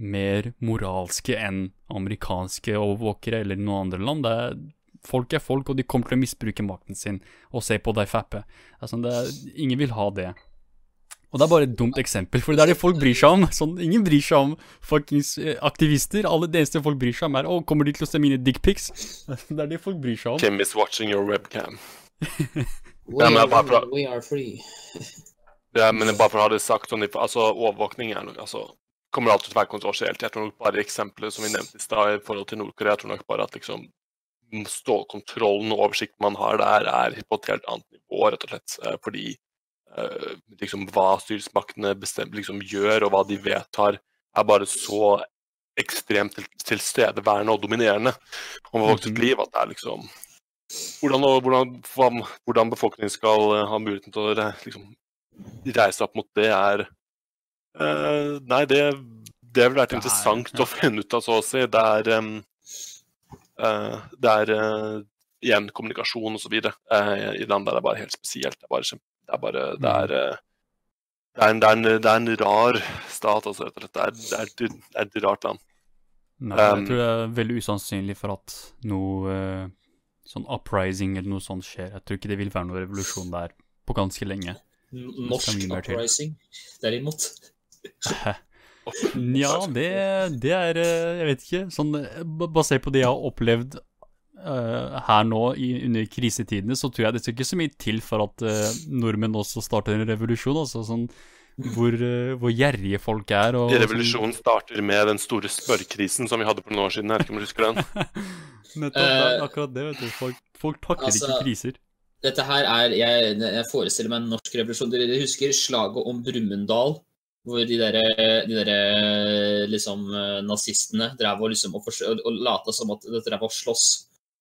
Speaker 1: mer moralske enn amerikanske overvåkere eller noen andre land. Det er, folk er folk, og de kommer til å misbruke makten sin og se på deg fappe. Altså, det er, ingen vil ha det. Og det er bare et dumt eksempel, for det er det folk bryr seg om. Sånn, ingen bryr seg om fuckings eh, aktivister. Alle, det eneste folk bryr seg om, er å, kommer de til å se mine dickpics? Det er det folk bryr seg om.
Speaker 2: Kim is watching your webcam.
Speaker 3: We,
Speaker 2: Ja,
Speaker 3: are, we are free.
Speaker 2: Ja, men bare for å ha det sagt, sånn, altså overvåkning er noe, altså, kommer alltid til å være kontroversielt. Jeg tror nok bare eksempelet som vi nevnte i stad i forhold til Nord-Korea, jeg tror nok bare at liksom stålkontrollen og oversikten man har der, er på et helt annet nivå, rett og slett. eh, Fordi eh, liksom hva styresmaktene bestemmer, liksom gjør, og hva de vedtar, er bare så ekstremt til, tilstedeværende og dominerende om folks
Speaker 1: Mhm.
Speaker 2: liv at det er liksom hvordan, hvordan, hvordan, befolkningen skal eh, ha muligheten til å liksom, reise opp mot det, er eh, Nei, det, det ville vært
Speaker 1: er-
Speaker 2: interessant å finne ut av, så å si. Det er eh, Det er eh, igjen kommunikasjon osv. Uh, i land der det er bare helt spesielt. Det er bare, det er, bare, det er, eh, det er, en, det, er en, det er en rar stat, altså, rett og slett. Det er, det er, et- det er et rart land.
Speaker 1: Nei, jeg
Speaker 2: Um,
Speaker 1: tror det er veldig usannsynlig for at noe eh, sånn uprising eller noe sånt skjer. Jeg tror ikke det vil være noe revolusjon der på ganske lenge.
Speaker 3: Norsk uprising, derimot.
Speaker 1: Nja, det, det er eh, Jeg vet ikke. Sånn eh, basert på det jeg har opplevd uh, her nå i, under krisetidene, så tror jeg det skal ikke så mye til for at uh, nordmenn også starter en revolusjon. Altså sånn hvor, uh, hvor gjerrige folk er. Og,
Speaker 2: Revolusjonen starter med den store spørrkrisen som vi hadde for noen år siden. Jeg vet ikke om du husker den?
Speaker 1: Sånn, nettopp, det er akkurat det, vet du. Folk, folk takler
Speaker 3: altså,
Speaker 1: ikke kriser.
Speaker 3: Dette her er Jeg, jeg forestiller meg en norsk revolusjon. Dere husker slaget om Brumunddal? Hvor de der, de der, liksom eh, nazistene drev og liksom og, og, lata som at de drev og slåss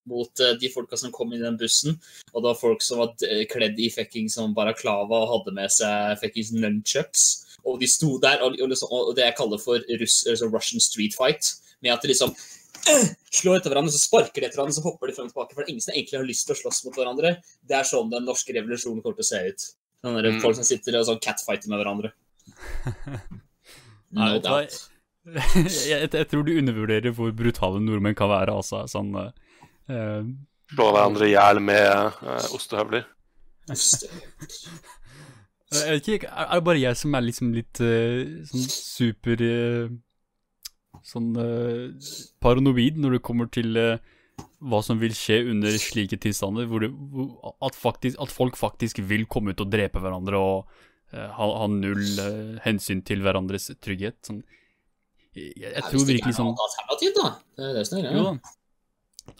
Speaker 3: mot eh, de folka som kom inn i den bussen. Og det var folk som var kledd i fuckings som baraklava og hadde med seg fuckings nunchucks. Og de sto der, og, og, liksom, og det jeg kaller for russ, altså Russian street fight, med at de liksom slår etter hverandre, så sparker de etter hverandre, så hopper de frem og tilbake. For det ingen som egentlig har lyst til å slåss mot hverandre. Det er sånn den norske revolusjonen kommer til å se ut. Den der
Speaker 2: Mm.
Speaker 3: Folk som sitter og sånn catfighter med hverandre.
Speaker 1: Nei,
Speaker 3: No doubt.
Speaker 1: jeg, jeg tror du undervurderer hvor brutale nordmenn kan være, altså. Sånn Uh, eh,
Speaker 2: Slå hverandre i hjel med uh, ostehøvler.
Speaker 1: Jeg vet ikke, er er det bare jeg som er liksom litt uh, sånn super Sånn paranoid når det kommer til hva som vil skje under slike tilstander, hvor, det, hvor at, faktisk, at folk faktisk vil komme ut og drepe hverandre og ha, ha null uh, hensyn til hverandres trygghet. Sånn, jeg, jeg tror virkelig sånn
Speaker 3: Alternativ, da. Det er det som er greia.
Speaker 1: da.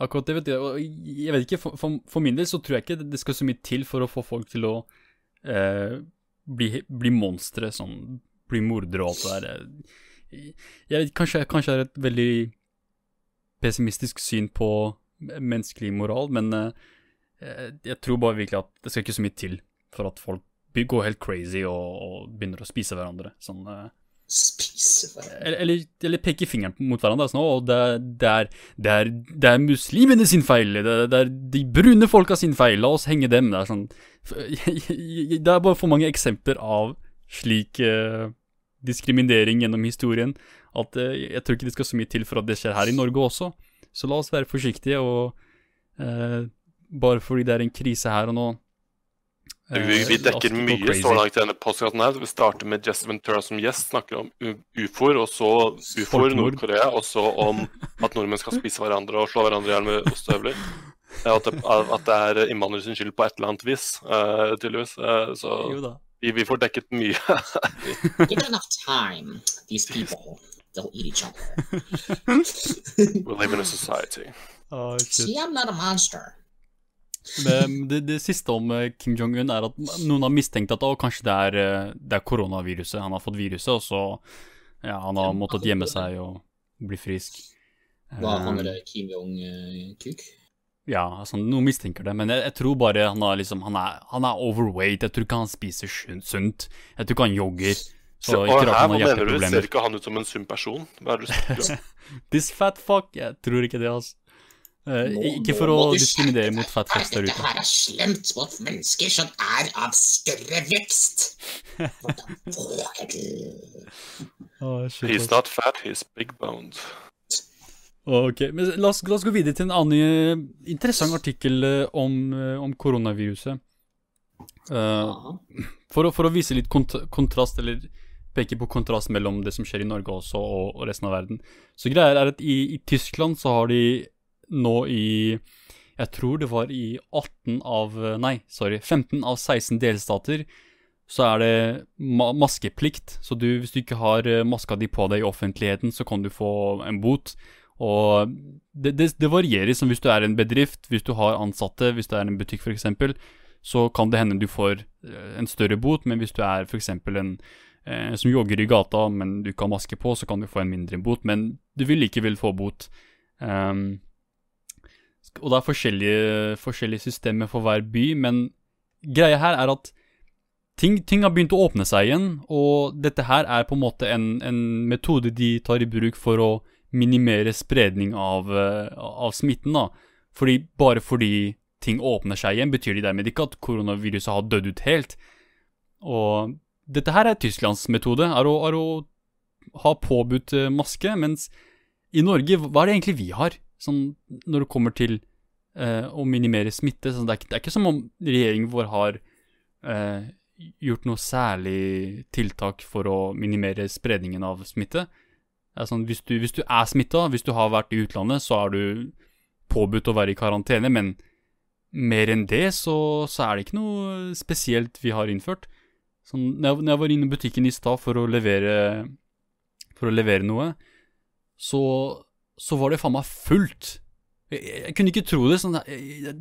Speaker 1: Akkurat det, vet. Og jeg vet ikke, for, for, for min del så tror jeg ikke det skal så mye til for å få folk til å uh, bli, bli monstre, sånn, bli mordere og alt det der. Jeg, jeg vet, kanskje, kanskje det er et veldig pessimistisk syn på menneskelig moral, men uh, jeg tror bare virkelig at det skal ikke så mye til for at folk går helt crazy og, og begynner å spise hverandre. Sånn, eh,
Speaker 3: Spise hverandre.
Speaker 1: eller, eller, eller peke fingeren mot hverandre. Sånn, og det, det, er, det, er, det er muslimene sin feil, det er de brune folka sin feil, la oss henge dem. Det er sånn Det er bare for mange eksempler av slik eh, diskriminering gjennom historien at eh, jeg tror ikke det skal så mye til for at det skjer her i Norge også. Så la oss være forsiktige, og eh, bare fordi det er en krise her og nå
Speaker 2: Vi,
Speaker 1: eh,
Speaker 2: vi dekker mye så langt i denne postkassen her. Vi starter med Jess Ventura som gjest, snakker om ufoer, og så ufoer, Nord-Korea, og så om at nordmenn skal spise hverandre og slå hverandre i hjel med ostehøvler. At det, at det er innvandrere sin skyld på et eller annet vis, uh, tydeligvis. Uh, så vi, vi får dekket mye.
Speaker 3: Give it enough time. These people, they'll eat each other.
Speaker 2: We live in a society.
Speaker 1: Oh, shit.
Speaker 3: See, I'm not a monster.
Speaker 1: Men det, det siste om eh, Kim Jong-un er at noen har mistenkt at å, kanskje det er, eh, det er koronaviruset. Han har fått viruset, og så ja, han har måttet gjemme seg og bli frisk.
Speaker 3: Hva han
Speaker 1: Eh,
Speaker 3: eller Kim Jong-kuk?
Speaker 1: Ja, altså, noen mistenker det, men jeg, jeg tror bare han, har liksom, han, er, han er overweight. Jeg tror ikke han spiser sunt. Jeg tror ikke han jogger. Så
Speaker 2: Så, her,
Speaker 1: han
Speaker 2: hva mener du? Ser ikke han ut som en sunn person? Hva er det du snakker om?
Speaker 1: This fat fuck? Jeg tror ikke det, altså. Eh, ikke for å diskriminere mot
Speaker 3: deg.
Speaker 1: fat fucks der
Speaker 3: Dette her er slemt mot mennesker som er av større vekst. Hvordan våger du?
Speaker 1: Shit,
Speaker 2: He's not fat, he's big boned.
Speaker 1: Ok, men la oss, la oss gå videre til en annen eh, interessant artikkel eh, om, om koronaviruset.
Speaker 3: Uh,
Speaker 1: for, å, for å vise litt kont kontrast, eller peke på kontrast mellom det som skjer i Norge også, og, og resten av verden. Så greia er at i, i Tyskland så har de nå i Jeg tror det var i 18 av Nei, sorry. 15 av 16 delstater så er det ma maskeplikt. Så du, hvis du ikke har eh, maska di på deg i offentligheten, så kan du få en bot. Og det, det, det varierer. Som hvis du er en bedrift, hvis du har ansatte, hvis du er en butikk f.eks., så kan det hende du får eh, en større bot. Men hvis du er f.eks. en eh, som jogger i gata, men du ikke har maske på, så kan du få en mindre bot, men du vil likevel få bot. Um, og det er forskjellige, forskjellige systemer for hver by, men greia her er at ting, ting, har begynt å åpne seg igjen, og dette her er på en måte en, en metode de tar i bruk for å minimere spredning av, uh, av smitten. da. Fordi Bare fordi ting åpner seg igjen, betyr det dermed ikke at koronaviruset har dødd ut helt. Og dette her er Tysklands metode, er å, er å ha påbudt uh, maske, mens i Norge, hva er det egentlig vi har? Sånn når det kommer til eh, å minimere smitte. Sånn, det, er ikke, det, er ikke, som om regjeringen vår har gjort noe særlig tiltak for å minimere spredningen av smitte. Sånn, hvis, du, hvis, du, er smitta, hvis du har vært i utlandet, så er du påbudt å være i karantene, men mer enn det så, så er det ikke noe spesielt vi har innført. Sånn, når, jeg, når jeg var inne i butikken i stad for For å levere noe, så, så var det faen meg fullt. Jeg, jeg, kunne ikke tro det. Sånn, jeg,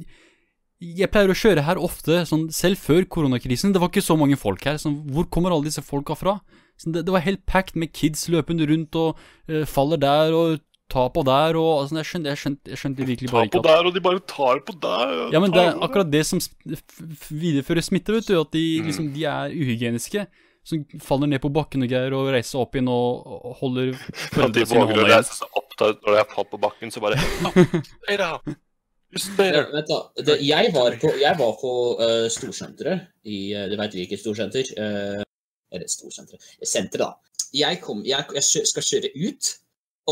Speaker 1: jeg pleier å kjøre her ofte, sånn, selv før koronakrisen. Det var ikke så mange folk her. Sånn, hvor kommer alle disse folka fra? Sånn, det, det, var helt packed med kids løpende rundt og uh, faller der og tar på der og altså, jeg, skjønte, jeg, skjønte, jeg skjønte virkelig bare
Speaker 2: ikke at Tar på der, og de bare tar på der.
Speaker 1: Ja, men det er akkurat det som viderefører smitte, vet du. At de, mm. liksom, de er uhygieniske. Som faller ned på bakken og greier og reiser opp igjen og, holder
Speaker 2: foreldrene sine hånda igjen. Seg opp når de har falt på bakken, så bare
Speaker 3: Ja, vent da, det, jeg var på, jeg var på uh, storsenteret i uh, Du veit hvilket storsenter? Uh, eller storsenteret Senteret, da. Jeg, kom, jeg, jeg, skal kjøre ut,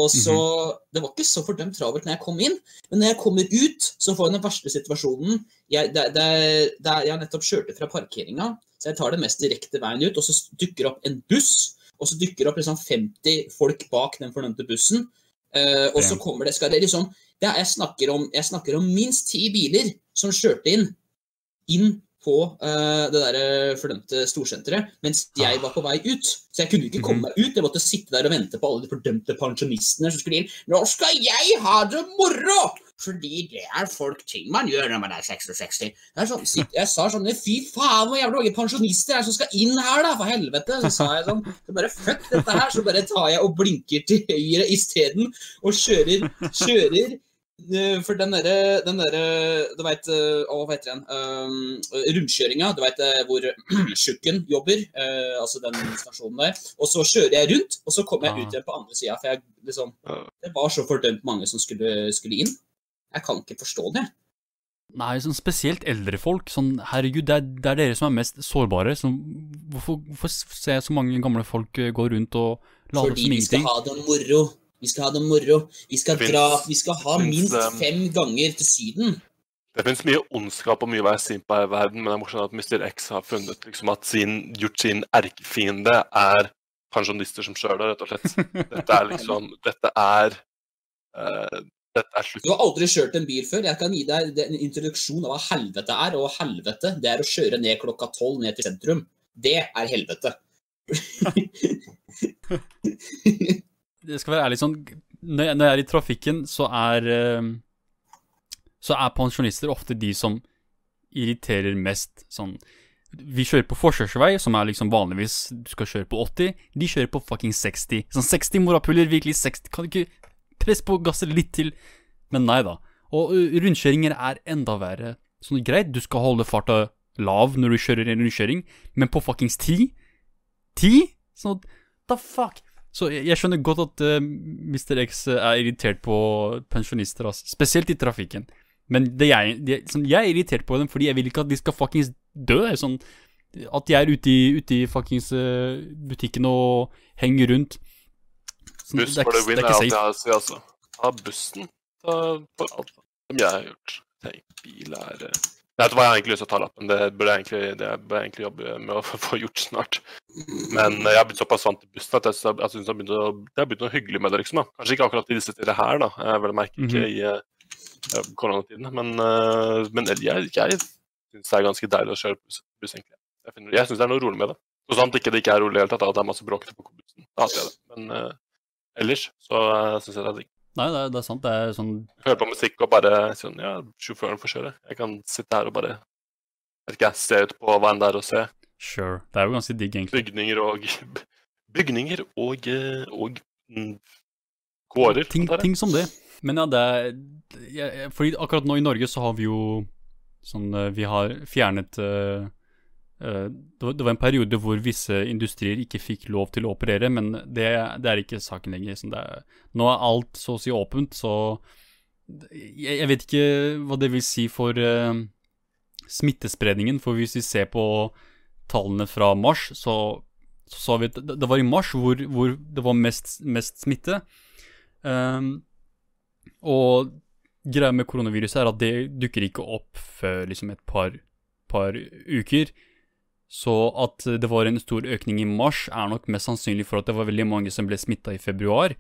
Speaker 3: og så mm -hmm. Det var ikke så fordømt travelt når jeg kom inn, men når jeg kommer ut, så får jeg den verste situasjonen. Jeg, det, det, det, jeg nettopp kjørt fra parkeringa, så jeg tar det mest direkte veien ut, og så dukker opp en buss, og så dukker det opp liksom 50 folk bak den fornømte bussen. Uh, og så kommer det, skal det liksom det jeg, snakker om, jeg snakker om minst ti biler som kjørte inn, inn på uh, det der fordømte storsenteret mens jeg var på vei ut. Så jeg kunne ikke komme meg ut. Jeg måtte sitte der og vente på alle de fordømte pensjonistene som skulle inn. Nå skal jeg ha det moro! Fordi det er folk ting man gjør når man er 66. Er sånn, jeg sa sånn Fy faen, hvor jævlig mange pensjonister er det som skal inn her, da! For helvete! Så sa jeg sånn så Bare fuck dette her, så bare tar jeg og blinker til høyre isteden og kjører, kjører Eh, for den derre der, Du veit eh, Å, hva heter den? Um, rundkjøringa. Du veit hvor Tjukken jobber. Uh, altså den stasjonen der. Og så kjører jeg rundt, og så kommer jeg ut igjen på andre sida. For jeg, liksom, det var så fordømt mange som skulle, skulle inn. Jeg kan ikke forstå det.
Speaker 1: Nei, sånn spesielt eldre folk. Sånn, herregud, det er, det er dere som er mest sårbare. Sånn, hvorfor, hvorfor ser jeg så mange gamle folk gå rundt og late som ingenting?
Speaker 3: Fordi vi skal ha det moro. Vi skal ha det moro. Vi skal dra Vi skal ha minst um, fem ganger til Syden.
Speaker 2: Det finnes mye ondskap og mye å være sint på i verden, men det er morsomt at Mr. X har funnet liksom, at sin, gjort sin erkefiende er pensjonister som sjøl, rett og slett. Dette er liksom Dette er uh, dette er slutt.
Speaker 3: Du har aldri kjørt en bil før. Jeg kan gi deg en introduksjon av hva helvete er. Og helvete, det er å kjøre ned klokka tolv ned til sentrum. Det er helvete.
Speaker 1: jeg skal være ærlig sånn Når jeg, er i trafikken, så er uh, Så er pensjonister ofte de som irriterer mest. Sånn Vi kjører på forkjørsvei, som er liksom vanligvis du skal kjøre på 80. De kjører på fucking 60. Sånn 60 morapuler, virkelig 60. Kan du ikke presse på gasset litt til? Men nei da. Og rundkjøringer er enda verre. Sånn greit, du skal holde farta lav når du kjører en rundkjøring, men på fuckings 10? 10? Sånn, the fuck? Så jeg, skjønner godt at uh, Mr. X er irritert på pensjonister, altså. spesielt i trafikken. Men jeg, det, sånn, jeg er irritert på dem fordi jeg vil ikke at de skal fuckings dø. Sånn, at de er ute i, ute i fuckings uh, butikken og henger rundt.
Speaker 2: Sånn, Buss for the win er alt jeg har å si, altså. Ta bussen ta, for alt som jeg har gjort. Tenk, bil er Jeg Vet du hva, jeg har egentlig lyst til å ta lappen. Det burde jeg egentlig, det burde jeg egentlig jobbe med å få gjort snart. Men jeg har blitt såpass vant til bussen at jeg, jeg synes det har begynt å, det har begynt noe hyggelig med det. liksom da. Kanskje ikke akkurat i disse tider her, da. Jeg vil merke ikke mm -hmm. i uh, koronatiden. Men, men jeg, jeg syns det er ganske deilig å kjøre buss, buss egentlig. Jeg, finner, jeg syns det er noe rolig med det. Så sant ikke det ikke er rolig i det hele tatt, at det er masse bråk på bussen. Da hater jeg det. Men ellers så uh, syns jeg det er digg.
Speaker 1: Nei, det er, det er, sant. Det er sånn
Speaker 2: Høre på musikk og bare sånn Ja, sjåføren får kjøre. Jeg kan sitte her og bare vet ikke, se ut på hva enn det er å se.
Speaker 1: Sure. Det er jo ganske digg, egentlig.
Speaker 2: Bygninger og Bygninger og, eh, og gårder.
Speaker 1: Ting, ting som det. Men ja, det er Fordi akkurat nå i Norge så har vi jo sånn eh, Vi har fjernet eh, eh, det, var, en periode hvor visse industrier ikke fikk lov til å operere, men det, det er ikke saken lenger. Er, nå er alt så å si åpent, så jeg, jeg vet ikke hva det vil si for uh, smittespredningen. For hvis vi ser på tallene fra mars, så, sa vi at det var i mars hvor, hvor det var mest, mest smitte. Um, og greia med koronaviruset er at det dukker ikke opp før liksom et par, par uker. Så at det var en stor økning i mars, er nok mest sannsynlig for at det var veldig mange som ble smitta i februar.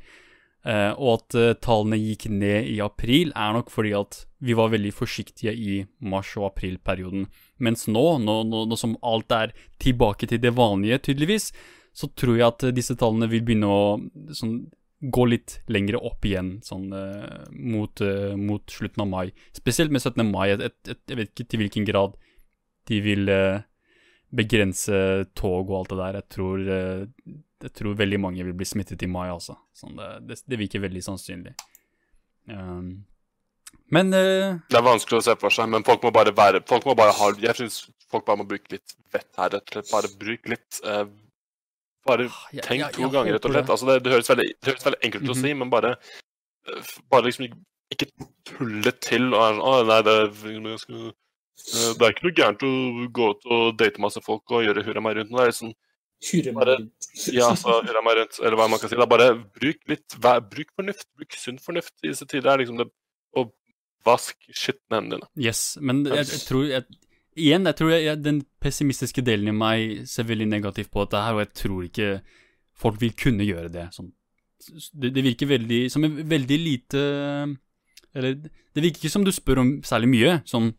Speaker 1: Eh, og at eh, tallene gikk ned i april, er nok fordi at vi var veldig forsiktige i mars- og aprilperioden. Mens nå, nå, nå, nå som alt er tilbake til det vanlige, tydeligvis, så tror jeg at disse tallene vil begynne å sånn, gå litt lengre opp igjen sånn, eh, mot, eh, mot slutten av mai. Spesielt med 17. mai. Et, et, et, jeg vet ikke til hvilken grad de vil eh, begrense tog og alt det der. Jeg tror, eh, jeg tror veldig mange vil bli smittet i mai, altså. Sånn, det, det, det virker veldig sannsynlig. Um, men uh,
Speaker 2: Det er vanskelig å se for seg, men folk må bare være Folk må bare ha Jeg syns folk bare må bruke litt vett her, rett og slett. Bare bruk litt uh, Bare
Speaker 1: jeg-
Speaker 2: tenk
Speaker 1: jeg-
Speaker 2: to ganger, rett og slett. Altså, det, det, høres veldig, det høres veldig enkelt ut å
Speaker 1: Mhm.
Speaker 2: si, men bare Bare liksom ikke- tulle til og sånn Å, nei, det, er eh, det er ikke noe gærent å gå ut og date masse folk og gjøre hurra meg rundt. Det er liksom, sånn Bare-. Ja, så hurra meg rundt, eller hva man kan si. Da bare bruk litt vær, Bruk fornuft. Bruk sunn fornuft i disse tider. er liksom det, Og vask skitne hendene dine.
Speaker 1: Yes, men jeg, jeg tror jeg, Igjen, jeg tror jeg, jeg, den pessimistiske delen i meg ser veldig negativt på dette her, og jeg tror ikke folk vil kunne gjøre det. Sånn. Det, det virker veldig som en veldig lite Eller det virker ikke som du spør om særlig mye. Sånn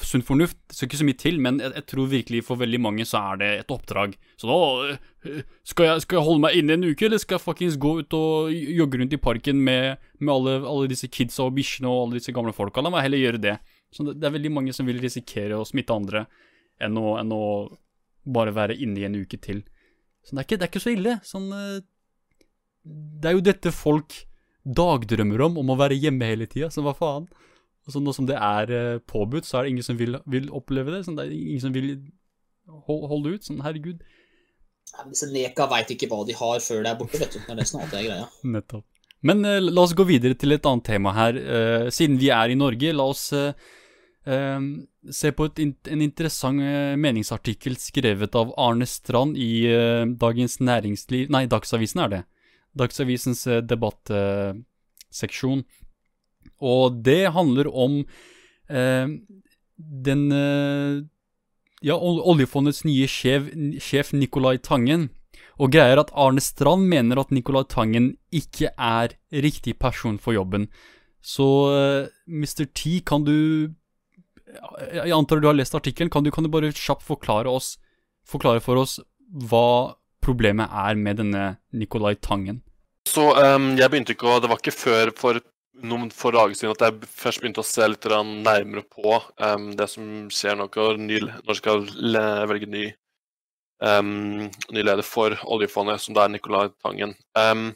Speaker 1: sunn fornuft det skal ikke så mye til, men jeg, jeg tror virkelig for veldig mange så er det et oppdrag. Så nå øh, skal jeg, skal jeg holde meg inne en uke, eller skal jeg fuckings gå ut og jogge rundt i parken med, med alle, alle disse kidsa og bikkjene og alle disse gamle folka? La meg heller gjøre det. Så det, det er veldig mange som vil risikere å smitte andre enn å, enn å bare være inne i en uke til. Så det er ikke, det er ikke så ille. Sånn eh, Det er jo dette folk dagdrømmer om, om å være hjemme hele tida, så hva faen? Og så nå som det er eh, påbudt, så er det ingen som vil, vil oppleve det. Sånn, det er ingen som vil holde ut. Sånn, herregud.
Speaker 3: Ja, Disse neka veit ikke hva de har før det er borte, vet du. Når Det er snart det er greia.
Speaker 1: Nettopp. Men uh, la oss gå videre til et annet tema her. Uh, siden vi er i Norge, la oss uh, se på et, en interessant meningsartikkel skrevet av Arne Strand i Dagens Næringsliv Nei, Dagsavisen er det. Dagsavisens debattseksjon. Og det handler om eh, den eh, Ja, oljefondets nye sjef, sjef Nicolai Tangen. Og greia er at Arne Strand mener at Nicolai Tangen ikke er riktig person for jobben. Så eh, Mr. T, kan du Jeg antar du har lest artikkelen. Kan kan du bare kjapt forklare oss Forklare for oss hva problemet er med denne Nicolai Tangen?
Speaker 2: Så um, jeg begynte ikke å Det var ikke før for noen få dager siden at jeg først begynte å se litt nærmere på um, det som skjer nå når ny, skal velge ny, um, ny leder for oljefondet, som det er Nicolai Tangen. Um,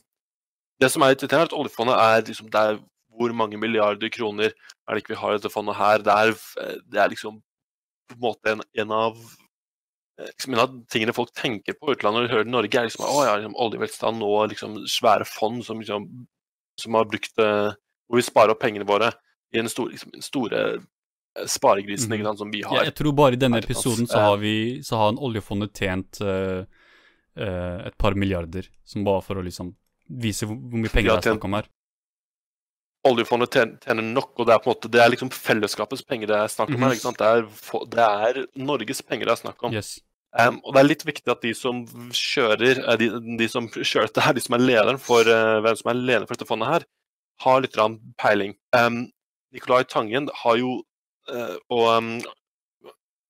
Speaker 2: det som er litt irriterende, er at oljefondet er liksom er hvor mange milliarder kroner er det ikke vi har i dette fondet her. Det er, det er liksom på en måte en, en av liksom en av tingene folk tenker på utlandet når de hører Norge, er liksom, å, ja, liksom oljevelstand og liksom svære fond som, liksom, som har brukt eh, Hvor vi sparer opp pengene våre i den store, liksom, den store eh, sparegrisen mm. sant, som vi har.
Speaker 1: jeg tror bare i denne
Speaker 2: Her
Speaker 1: episoden så
Speaker 2: Eh.
Speaker 1: har vi Så har oljefondet tjent uh, uh, et par milliarder, som bare for å liksom vise hvor, hvor mye penger det er snakk om her.
Speaker 2: Oljefondet tjener, nok, og det er på en måte, det er liksom fellesskapets penger det er snakk om
Speaker 1: Mhm.
Speaker 2: her. ikke sant? Det er, det er Norges penger det er snakk om.
Speaker 1: Yes.
Speaker 2: Um, og det er litt viktig at de som kjører eh, de, de som kjører dette her, de som er lederen for uh, hvem som er lederen for dette fondet her, har litt peiling. Um, Nicolai Tangen har jo uh, Og um,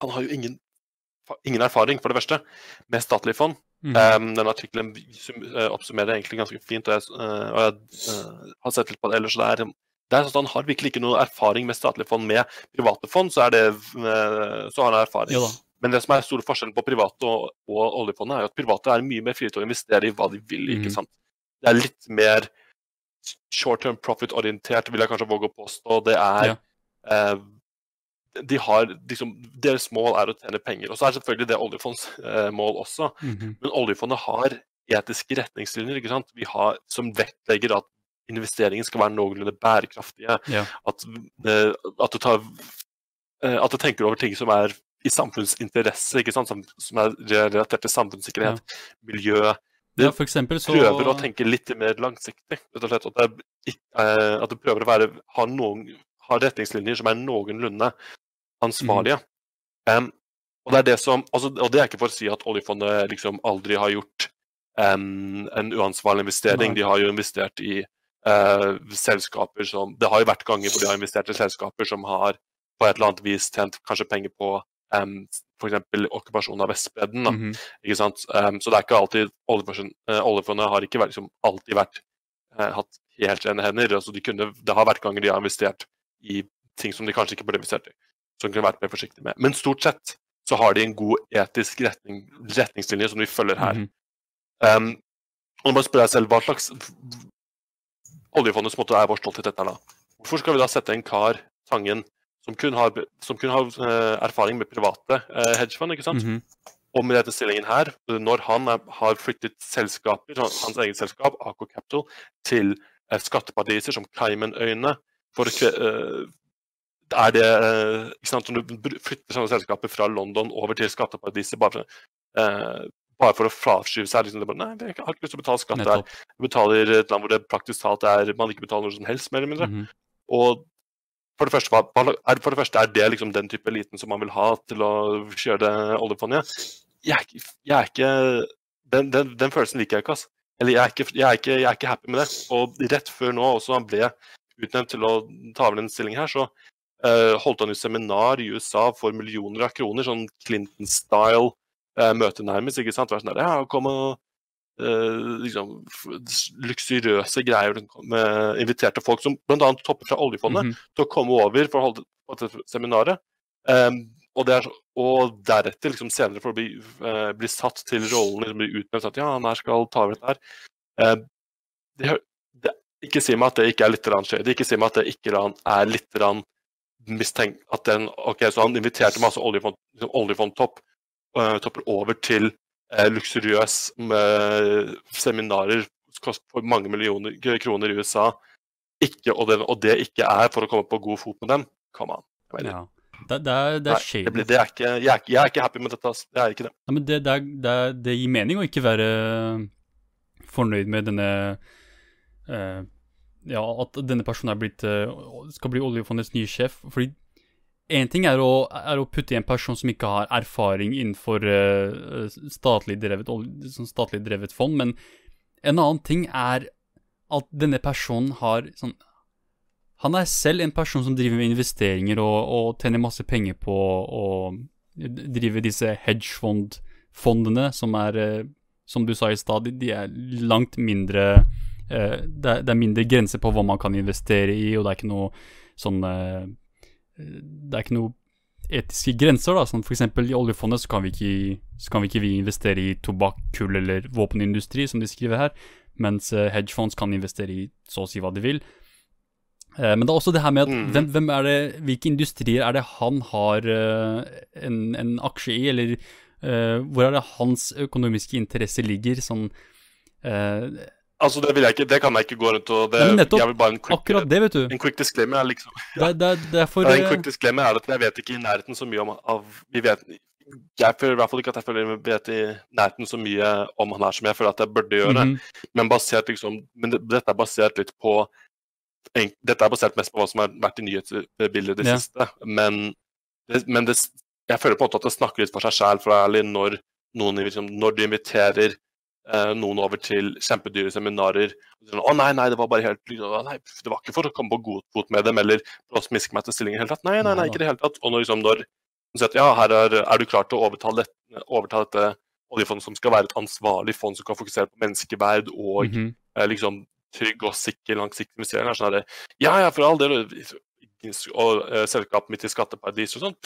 Speaker 2: han har jo ingen, ingen erfaring, for det verste, med statlige fond.
Speaker 1: Mm.
Speaker 2: Um, denne artikkelen eh, oppsummerer egentlig ganske fint, og jeg, uh, og jeg uh, har sett litt på det ellers. Det er, det er sånn at Han har virkelig ikke noe erfaring med statlige fond. Med private fond så, er det, så har han erfaring.
Speaker 1: Da.
Speaker 2: Men det som er store forskjellen på private og, og oljefondet, er jo at private er mye mer frie til å investere i hva de vil. ikke
Speaker 1: Mhm.
Speaker 2: sant? Det er litt mer short term profit-orientert, vil jeg kanskje våge å påstå. Det er
Speaker 1: Ja.
Speaker 2: eh, de har liksom, Deres mål er å tjene penger. Og så er selvfølgelig det oljefonds eh, mål også.
Speaker 1: Mhm.
Speaker 2: Men oljefondet har etiske retningslinjer ikke sant? Vi har, som vektlegger at investeringen skal være noenlunde bærekraftige.
Speaker 1: Ja.
Speaker 2: At, eh, at, du tar, eh, at du tenker over ting som er i samfunnsinteresse, ikke sant? Som, som er relatert til samfunnssikkerhet, miljø. Det
Speaker 1: ja, for eksempel så
Speaker 2: prøver å tenke litt mer langsiktig. rett og slett. At, det, eh, at du prøver å være, ha, noen, ha retningslinjer som er noenlunde ansvarlige. Em, og, det er det som, altså, og det er ikke for å si at oljefondet liksom aldri har gjort um, en uansvarlig investering.
Speaker 1: Nei.
Speaker 2: De har jo investert i uh, selskaper som Det har jo vært ganger hvor de har investert i selskaper som har på et eller annet vis tjent kanskje penger på um, f.eks. okkupasjonen av Vestbredden. Mm
Speaker 1: -hmm.
Speaker 2: Ikke sant? Um, så det er ikke alltid oljefondet, eh, har ikke vært, liksom, alltid vært uh, hatt helt rene hender. Altså, de kunne, det har vært ganger de har investert i ting som de kanskje ikke burde investert i. Som de kunne vært mer forsiktige med. Men stort sett så har de en god etisk retning, retningslinje som de følger her.
Speaker 1: Mhm.
Speaker 2: Um, og nå må jeg spørre deg selv, hva slags Oljefondets måte er vår stolthet dette da. Hvorfor skal vi da sette en kar, Tangen, som kun har, som kun har eh, erfaring med private eh, hedgefond, ikke sant?
Speaker 1: Mhm.
Speaker 2: Og med denne stillingen her, når han er, har flyttet selskaper, hans eget selskap, AK Capital, til eh, skatteparadiser som Caymanøyene for eh, er det ikke sant, Når du flytter sånne selskaper fra London over til skatteparadiser bare, for- eh, bare for å fraskyve seg liksom, bare, Nei, jeg har ikke lyst til å betale skatt der. Jeg betaler et land hvor det praktisk talt er man ikke betaler noe som helst, mer eller mindre.
Speaker 1: Mhm.
Speaker 2: Og for det, første, for det første, er det liksom den type eliten som man vil ha til å kjøre det oljefondet? Jeg jeg er ikke den, den, den følelsen liker jeg ikke, altså. Eller jeg er ikke, jeg, er ikke, jeg er ikke happy med det. Og rett før nå også han ble utnevnt til å ta over den stillingen her, så uh, holdt han jo seminar i USA for millioner av kroner, sånn Clinton-style uh, møte nærmest, ikke sant? Vær sånn der, ja, kom og eh, liksom, luksuriøse greier. Med, inviterte folk som bl.a. topper fra oljefondet
Speaker 1: Mhm.
Speaker 2: til å komme over for å holde på dette seminaret. Um, og, det er, og deretter, liksom senere, for å bli, uh, bli satt til rollen, liksom bli utnevnt at ja, han her skal ta over dette her. Uh, det, det, ikke si meg at det ikke er litt shady. Ikke si meg at det ikke er litt mistenkt at den Ok, så han inviterte masse oljefond, liksom oljefondtopp uh, topper over til eh, luksuriøs med seminarer for mange millioner kroner i USA. Ikke, og, det, og det ikke er for å komme på god fot med dem. Come on.
Speaker 1: Ja. Det, det er, det er
Speaker 2: Nei, blir, det er ikke, jeg, er ikke, jeg er ikke happy med dette. ass. Jeg er ikke det.
Speaker 1: Nei, men det, det, det, det gir mening å ikke være fornøyd med denne uh, Ja, at denne personen er blitt, uh, skal bli oljefondets nye sjef. Fordi én ting er å, er å putte i en person som ikke har erfaring innenfor uh, statlig, drevet, sånn statlig drevet fond, men en annen ting er at denne personen har sånn Han er selv en person som driver med investeringer og, og tjener masse penger på å drive disse hedgefondene, som er, uh, som du sa i stad, de- er langt mindre uh, det, er, det er mindre grenser på hva man kan investere i, og det er ikke noe sånn Det er ikke noe etiske grenser, da. Sånn eksempel i oljefondet så kan vi ikke, så kan vi ikke vi investere i tobakk, kull eller våpenindustri, som de skriver her, mens eh, hedgefonds kan investere i så å si hva de vil. Eh, Men det er også det her med at
Speaker 2: Mm.
Speaker 1: hvem, hvem er det, hvilke industrier er det han har eh, en, en aksje i, eller hvor er det hans økonomiske interesse ligger, sånn eh,
Speaker 2: Altså, det, vil jeg ikke, det kan jeg ikke gå rundt og det,
Speaker 1: Nei, nettopp.
Speaker 2: jeg vil bare en quick,
Speaker 1: Akkurat det, vet du.
Speaker 2: En quick disclaimer er liksom
Speaker 1: Det, er- det, er- det er for
Speaker 2: en
Speaker 1: eh,
Speaker 2: quick disclaimer er at jeg vet ikke i nærheten så mye om av Vi vet Jeg føler i hvert fall ikke at jeg føler vet i nærheten så mye om han er som jeg føler at jeg burde gjøre.
Speaker 1: mhm,
Speaker 2: Men basert liksom Men det, dette er basert litt på en- Dette er basert mest på hva som har vært i nyhetsbildet i det
Speaker 1: Ja.
Speaker 2: siste. Men, det, men det, jeg føler på en måte at det snakker litt for seg sjæl, for ærlig, når, noen, liksom, når du inviterer eh, noen over til kjempedyre seminarer. og Sånn, 'Å nei, nei, det var bare helt liksom, nei, Det var ikke for å komme på god fot med dem eller for å smiske meg til stillingen i det hele tatt. Nei, nei, nei, ikke i det hele tatt. Og når, liksom, når at ja, her er, er du klar til å overta, det, overta dette oljefondet som skal være et ansvarlig fond som kan fokusere på menneskeverd og
Speaker 1: mhm.
Speaker 2: eh, liksom trygg og sikker langsiktig investering. er sånn her, Ja, ja, for all del. Og eh, selskapet mitt i skatteparadis og sånn.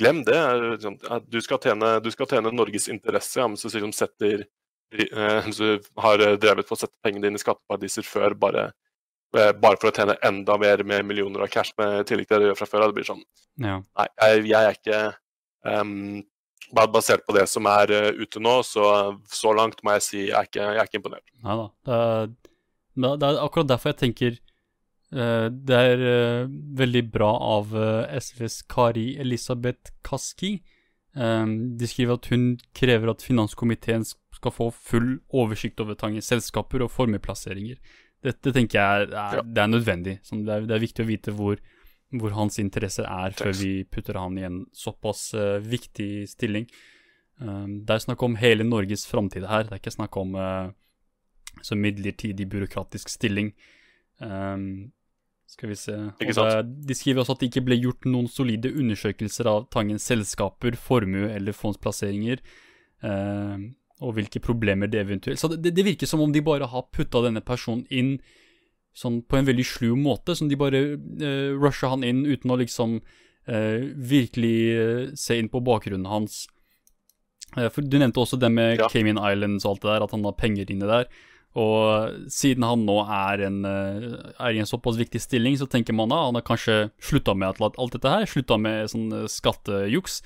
Speaker 2: glem det. sånn, ja, Du skal tjene, du skal tjene Norges interesse, ja, men så sier de setter eh, du har eh, drevet på å sette pengene dine i skatteparadiser før bare, eh, bare for å tjene enda mer med millioner av cash med i tillegg til det du gjør fra før. Det blir sånn
Speaker 1: Ja.
Speaker 2: Nei, jeg, jeg er ikke um, Basert på det som er eh, ute nå, så, så langt må jeg si jeg er ikke, jeg er ikke imponert.
Speaker 1: Nei da. Det er, det er akkurat derfor jeg tenker eh, det er eh, veldig bra av SFs Kari Elisabeth Kaski. Um, de skriver at hun krever at finanskomiteen skal få full oversikt over Tangens selskaper og formueplasseringer. Dette tenker jeg er,
Speaker 2: Ja.
Speaker 1: det er nødvendig. Sånn, det, er, det er viktig å vite hvor, hvor hans interesser er, før vi putter han i en såpass uh, viktig stilling. Um, det er snakk om hele Norges framtid her. Det er ikke snakk om uh, så midlertidig byråkratisk stilling. Um, skal vi se det- De skriver også at det ikke ble gjort noen solide undersøkelser av Tangens selskaper, formue eller fondsplasseringer, um, og hvilke problemer det eventuelt Så det, det virker som om de bare har putta denne personen inn sånn på en veldig slu måte, som de bare uh, rusher han inn uten å liksom eh, virkelig eh, se inn på bakgrunnen hans. Eh, for Du nevnte også det med
Speaker 2: Ja.
Speaker 1: Cayman Islands og alt det der, at han har penger inne der. Og siden han nå er, en, eh, er i en såpass viktig stilling, så tenker man da han har kanskje slutta med alt dette her, slutta med sånn eh, skattejuks.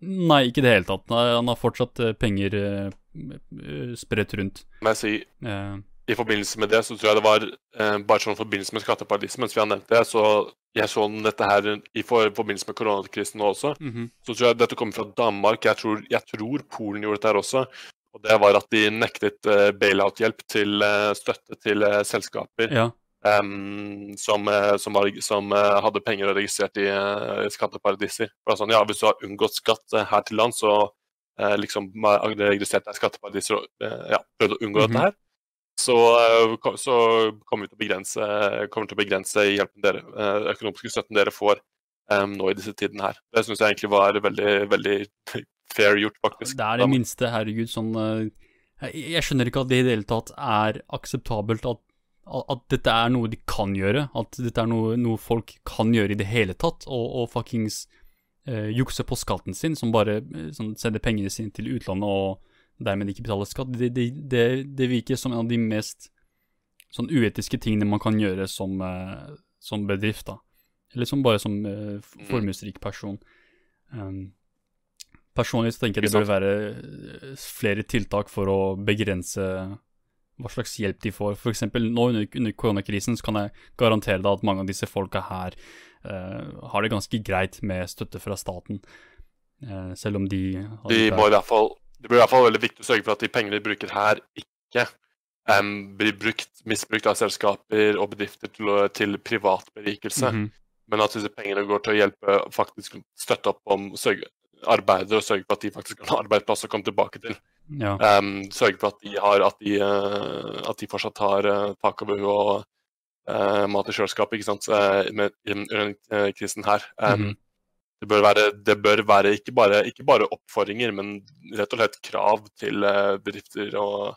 Speaker 1: Nei, ikke i det hele tatt. Nei, Han har fortsatt eh, penger eh, eh, spredt rundt.
Speaker 2: Men jeg si,
Speaker 1: uh,
Speaker 2: I forbindelse med det så tror jeg det var uh, bare sånn i forbindelse med skatteparadiset, mens vi har nevnt det, så jeg så dette her i forbindelse med koronakrisen nå også.
Speaker 1: mhm.
Speaker 2: Så tror jeg dette kommer fra Danmark. Jeg tror, jeg tror Polen gjorde dette her også. Og det var at de nektet uh, bailout-hjelp til støtte til selskaper
Speaker 1: Ja.
Speaker 2: Em, som, eh, som, var, som eh, hadde penger registrert i uh, skatteparadiser. Er sånn, ja, Hvis du har unngått skatt her til land, så uh, liksom registrert deg i skatteparadiser og uh, ja, prøvd å unngå
Speaker 1: Mhm.
Speaker 2: dette her, så, uh, så kommer vi til å begrense, til å begrense hjelpen dere, uh, økonomiske støtten dere får um, nå i disse tidene her. Det syns jeg egentlig var veldig, veldig fair gjort, faktisk.
Speaker 1: Det er det minste, herregud, sånn jeg skjønner ikke at det i det hele tatt er akseptabelt at, at dette er noe de kan gjøre. At dette er noe, noe folk kan gjøre i det hele tatt. Og, og fuckings eh, jukse på skatten sin, som bare sånn, sender pengene sine til utlandet og dermed ikke betaler skatt. Det, det, det, det virker som en av de mest sånn uetiske tingene man kan gjøre som, eh, som bedrift, da. Eller som bare som eh,
Speaker 2: Mm.
Speaker 1: formuesrik person. Um, personlig så tenker jeg det bør være eh, flere tiltak for å begrense hva slags hjelp de får. Eksempel nå under, under koronakrisen så kan jeg garantere deg at mange av disse folka her uh, har det ganske greit med støtte fra staten. Uh, selv om de
Speaker 2: De må i hvert fall, det blir i hvert fall veldig viktig å sørge for at de pengene de bruker her, ikke um, blir brukt, misbrukt av selskaper og bedrifter til, til privat berikelse.
Speaker 1: Mhm.
Speaker 2: Men at disse pengene går til å hjelpe faktisk støtte opp om arbeidere og sørge for at de faktisk kan ha arbeidsplass å komme tilbake til.
Speaker 1: Ja.
Speaker 2: Um, sørge for at de, har, at de, uh, at de fortsatt har uh, tak over huet og uh, mat i kjøleskapet ikke sant? eh, med, under krisen her. Em,
Speaker 1: Mhm.
Speaker 2: det, bør være, det bør være ikke bare, ikke bare oppfordringer, men rett og slett krav til eh, bedrifter og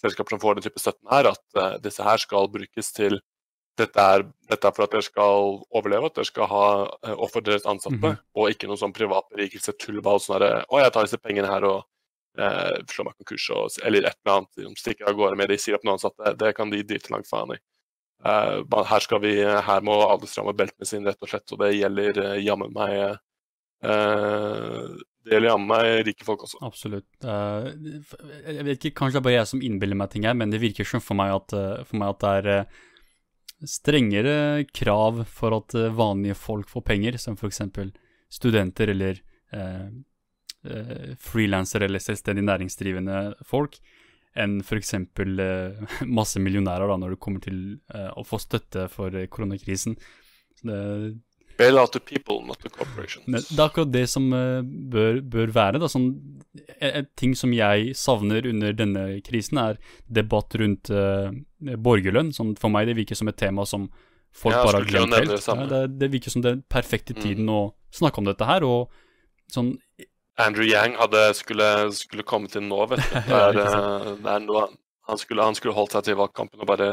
Speaker 2: selskaper som får den type støtten her, at eh, disse her skal brukes til dette er, dette er for at dere skal overleve, at dere skal ha og deres ansatte,
Speaker 1: Mhm.
Speaker 2: og ikke noe sånn privatberikelse, tull, tullball, sånn herre Å, jeg tar disse pengene her og eh, slår meg konkurs, og, eller et eller annet. De stikker av gårde med det, sier opp noen ansatte. Det kan de drite langt faen i. Eh, her, skal vi, her må alle stramme beltene sine, rett og slett, og det gjelder eh, jammen meg eh, Det gjelder jammen meg rike folk også.
Speaker 1: Absolutt. Uh, jeg vet ikke, kanskje det er bare jeg som innbiller meg ting her, men det virker som for meg at, eh, for meg at det er eh, strengere krav for at vanlige folk får penger, som f.eks. studenter eller uh, frilansere eller selvstendig næringsdrivende folk, enn f.eks. Eh, masse millionærer da, når det kommer til eh, å få støtte for eh, koronakrisen. Det,
Speaker 2: Bail out the people, not the corporations.
Speaker 1: Men det er akkurat det som eh, bør, bør være. Da. Sånn, en, ting som jeg savner under denne krisen, er debatt rundt eh, borgerlønn. Sånn, for meg det virker som et tema som folk
Speaker 2: Ja,
Speaker 1: bare har glemt helt.
Speaker 2: det.
Speaker 1: Ja, det, det virker som den perfekte
Speaker 2: Mm.
Speaker 1: tiden å snakke om dette her. Og sånn
Speaker 2: Andrew Yang hadde, skulle, skulle komme til nå, vet du.
Speaker 1: Der,
Speaker 2: er, eh, det er noe, han, skulle, han skulle holdt seg til valgkampen og bare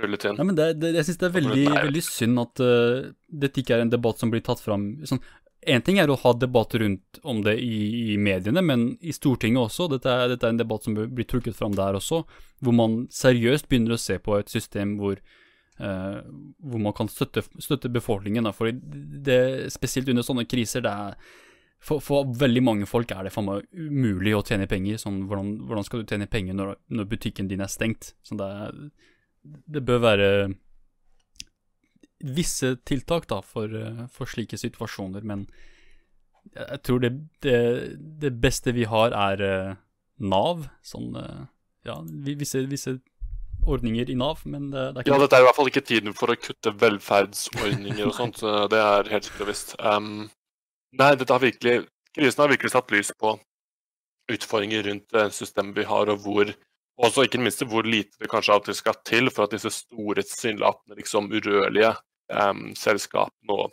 Speaker 2: rullet inn.
Speaker 1: Ja, men det, det, jeg syns det er veldig, veldig synd at uh, dette ikke er en debatt som blir tatt fram sånn, En ting er å ha debatt rundt om det i, i mediene, men i Stortinget også. Dette er, dette er en debatt som blir trukket fram der også, hvor man seriøst begynner å se på et system hvor, eh, hvor man kan støtte, støtte befolkningen. Da. For det, spesielt under sånne kriser, det er for, for, veldig mange folk er det faen meg umulig å tjene penger. Sånn, hvordan, hvordan, skal du tjene penger når, når butikken din er stengt? Sånn, det, det, bør være visse tiltak da, for, for, slike situasjoner, men jeg tror det, det, det beste vi har, er uh, Nav. Sånn uh, Ja, visse, visse, ordninger i Nav, men det, det er
Speaker 2: ikke Ja, dette er i hvert fall ikke tiden for å kutte velferdsordninger og sånt. det er helt sikkert visst. Um, Nei, dette har virkelig, krisen har virkelig satt lys på utfordringer rundt systemet vi har, og hvor også ikke minst hvor lite det kanskje alltid skal til for at disse store, tilsynelatende liksom urørlige um, selskapene og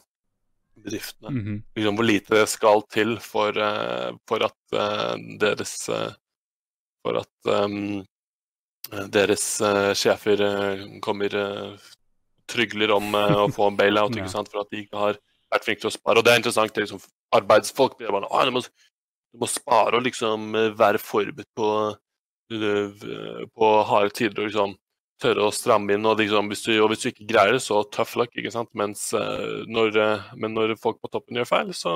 Speaker 2: bedriftene
Speaker 1: mm -hmm.
Speaker 2: liksom Hvor lite det skal til for, uh, for at uh, deres uh, For at um, deres sjefer kommer trygler om å få en bailout, ikke sant, for at de ikke har vært flink til å spare. Og det er interessant. det er liksom Arbeidsfolk blir bare ah, du, må, du må spare og liksom eh, være forberedt på, eh, på harde tider og liksom tørre å stramme inn. Og, liksom, hvis, du, og hvis du ikke greier det, så tough luck. ikke sant? Mens uh, når, men når folk på toppen gjør feil, så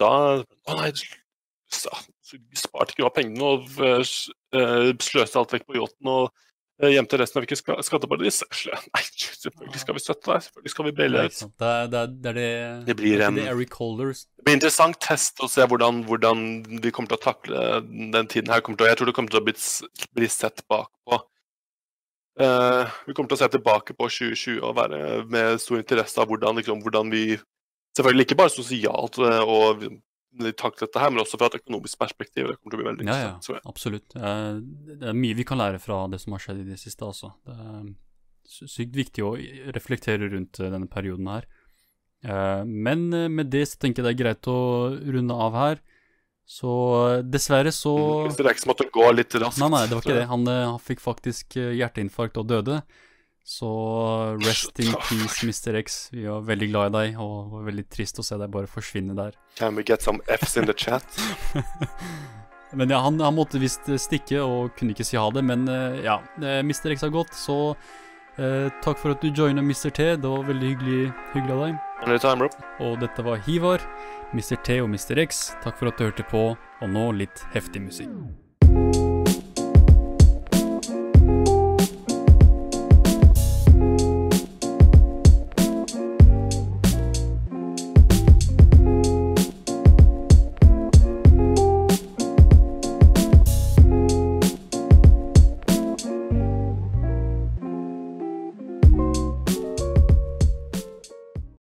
Speaker 2: da Å nei, du sparte ikke av pengene og uh, sløste alt vekk på yachten. Eh, hjem til resten av ikke skatteparadis. Nei, selvfølgelig skal vi støtte deg. Selvfølgelig skal vi baile ut.
Speaker 1: Det, det, det, det,
Speaker 2: det blir en
Speaker 1: det
Speaker 2: blir interessant test å se hvordan, hvordan, vi kommer til å takle den tiden her. Til, jeg tror det kommer til å bli, bli sett bakpå. Uh, vi kommer til å se tilbake på 2020 og være med stor interesse av hvordan, liksom, hvordan vi Selvfølgelig ikke bare sosialt eh, og takle dette her, men også fra et økonomisk perspektiv. Det kommer til å bli veldig
Speaker 1: ja, ja, absolutt. Det er mye vi kan lære fra det som har skjedd i det siste, altså. Det er sykt viktig å reflektere rundt eh, denne perioden her. Eh, men eh, med det så tenker jeg det er greit å runde av her. Så dessverre så
Speaker 2: Det er ikke som at det går litt raskt.
Speaker 1: Nei, nei, det var ikke det. Han, han fikk faktisk hjerteinfarkt og døde. Så rest in peace, Mr. X. Vi var veldig glad i deg, og det var veldig trist å se deg bare forsvinne der.
Speaker 2: Can we get some F's in the chat?
Speaker 1: men ja, han, han måtte visst stikke og kunne ikke si ha det, men uh, ja. Eh, Mr. X har gått, så eh, takk for at du joina Mr. T. Det var veldig hyggelig, hyggelig av deg.
Speaker 2: Anytime, bro.
Speaker 1: Og dette var Hivar, Mr. T og Mr. X. Takk for at du hørte på, og nå litt heftig musikk.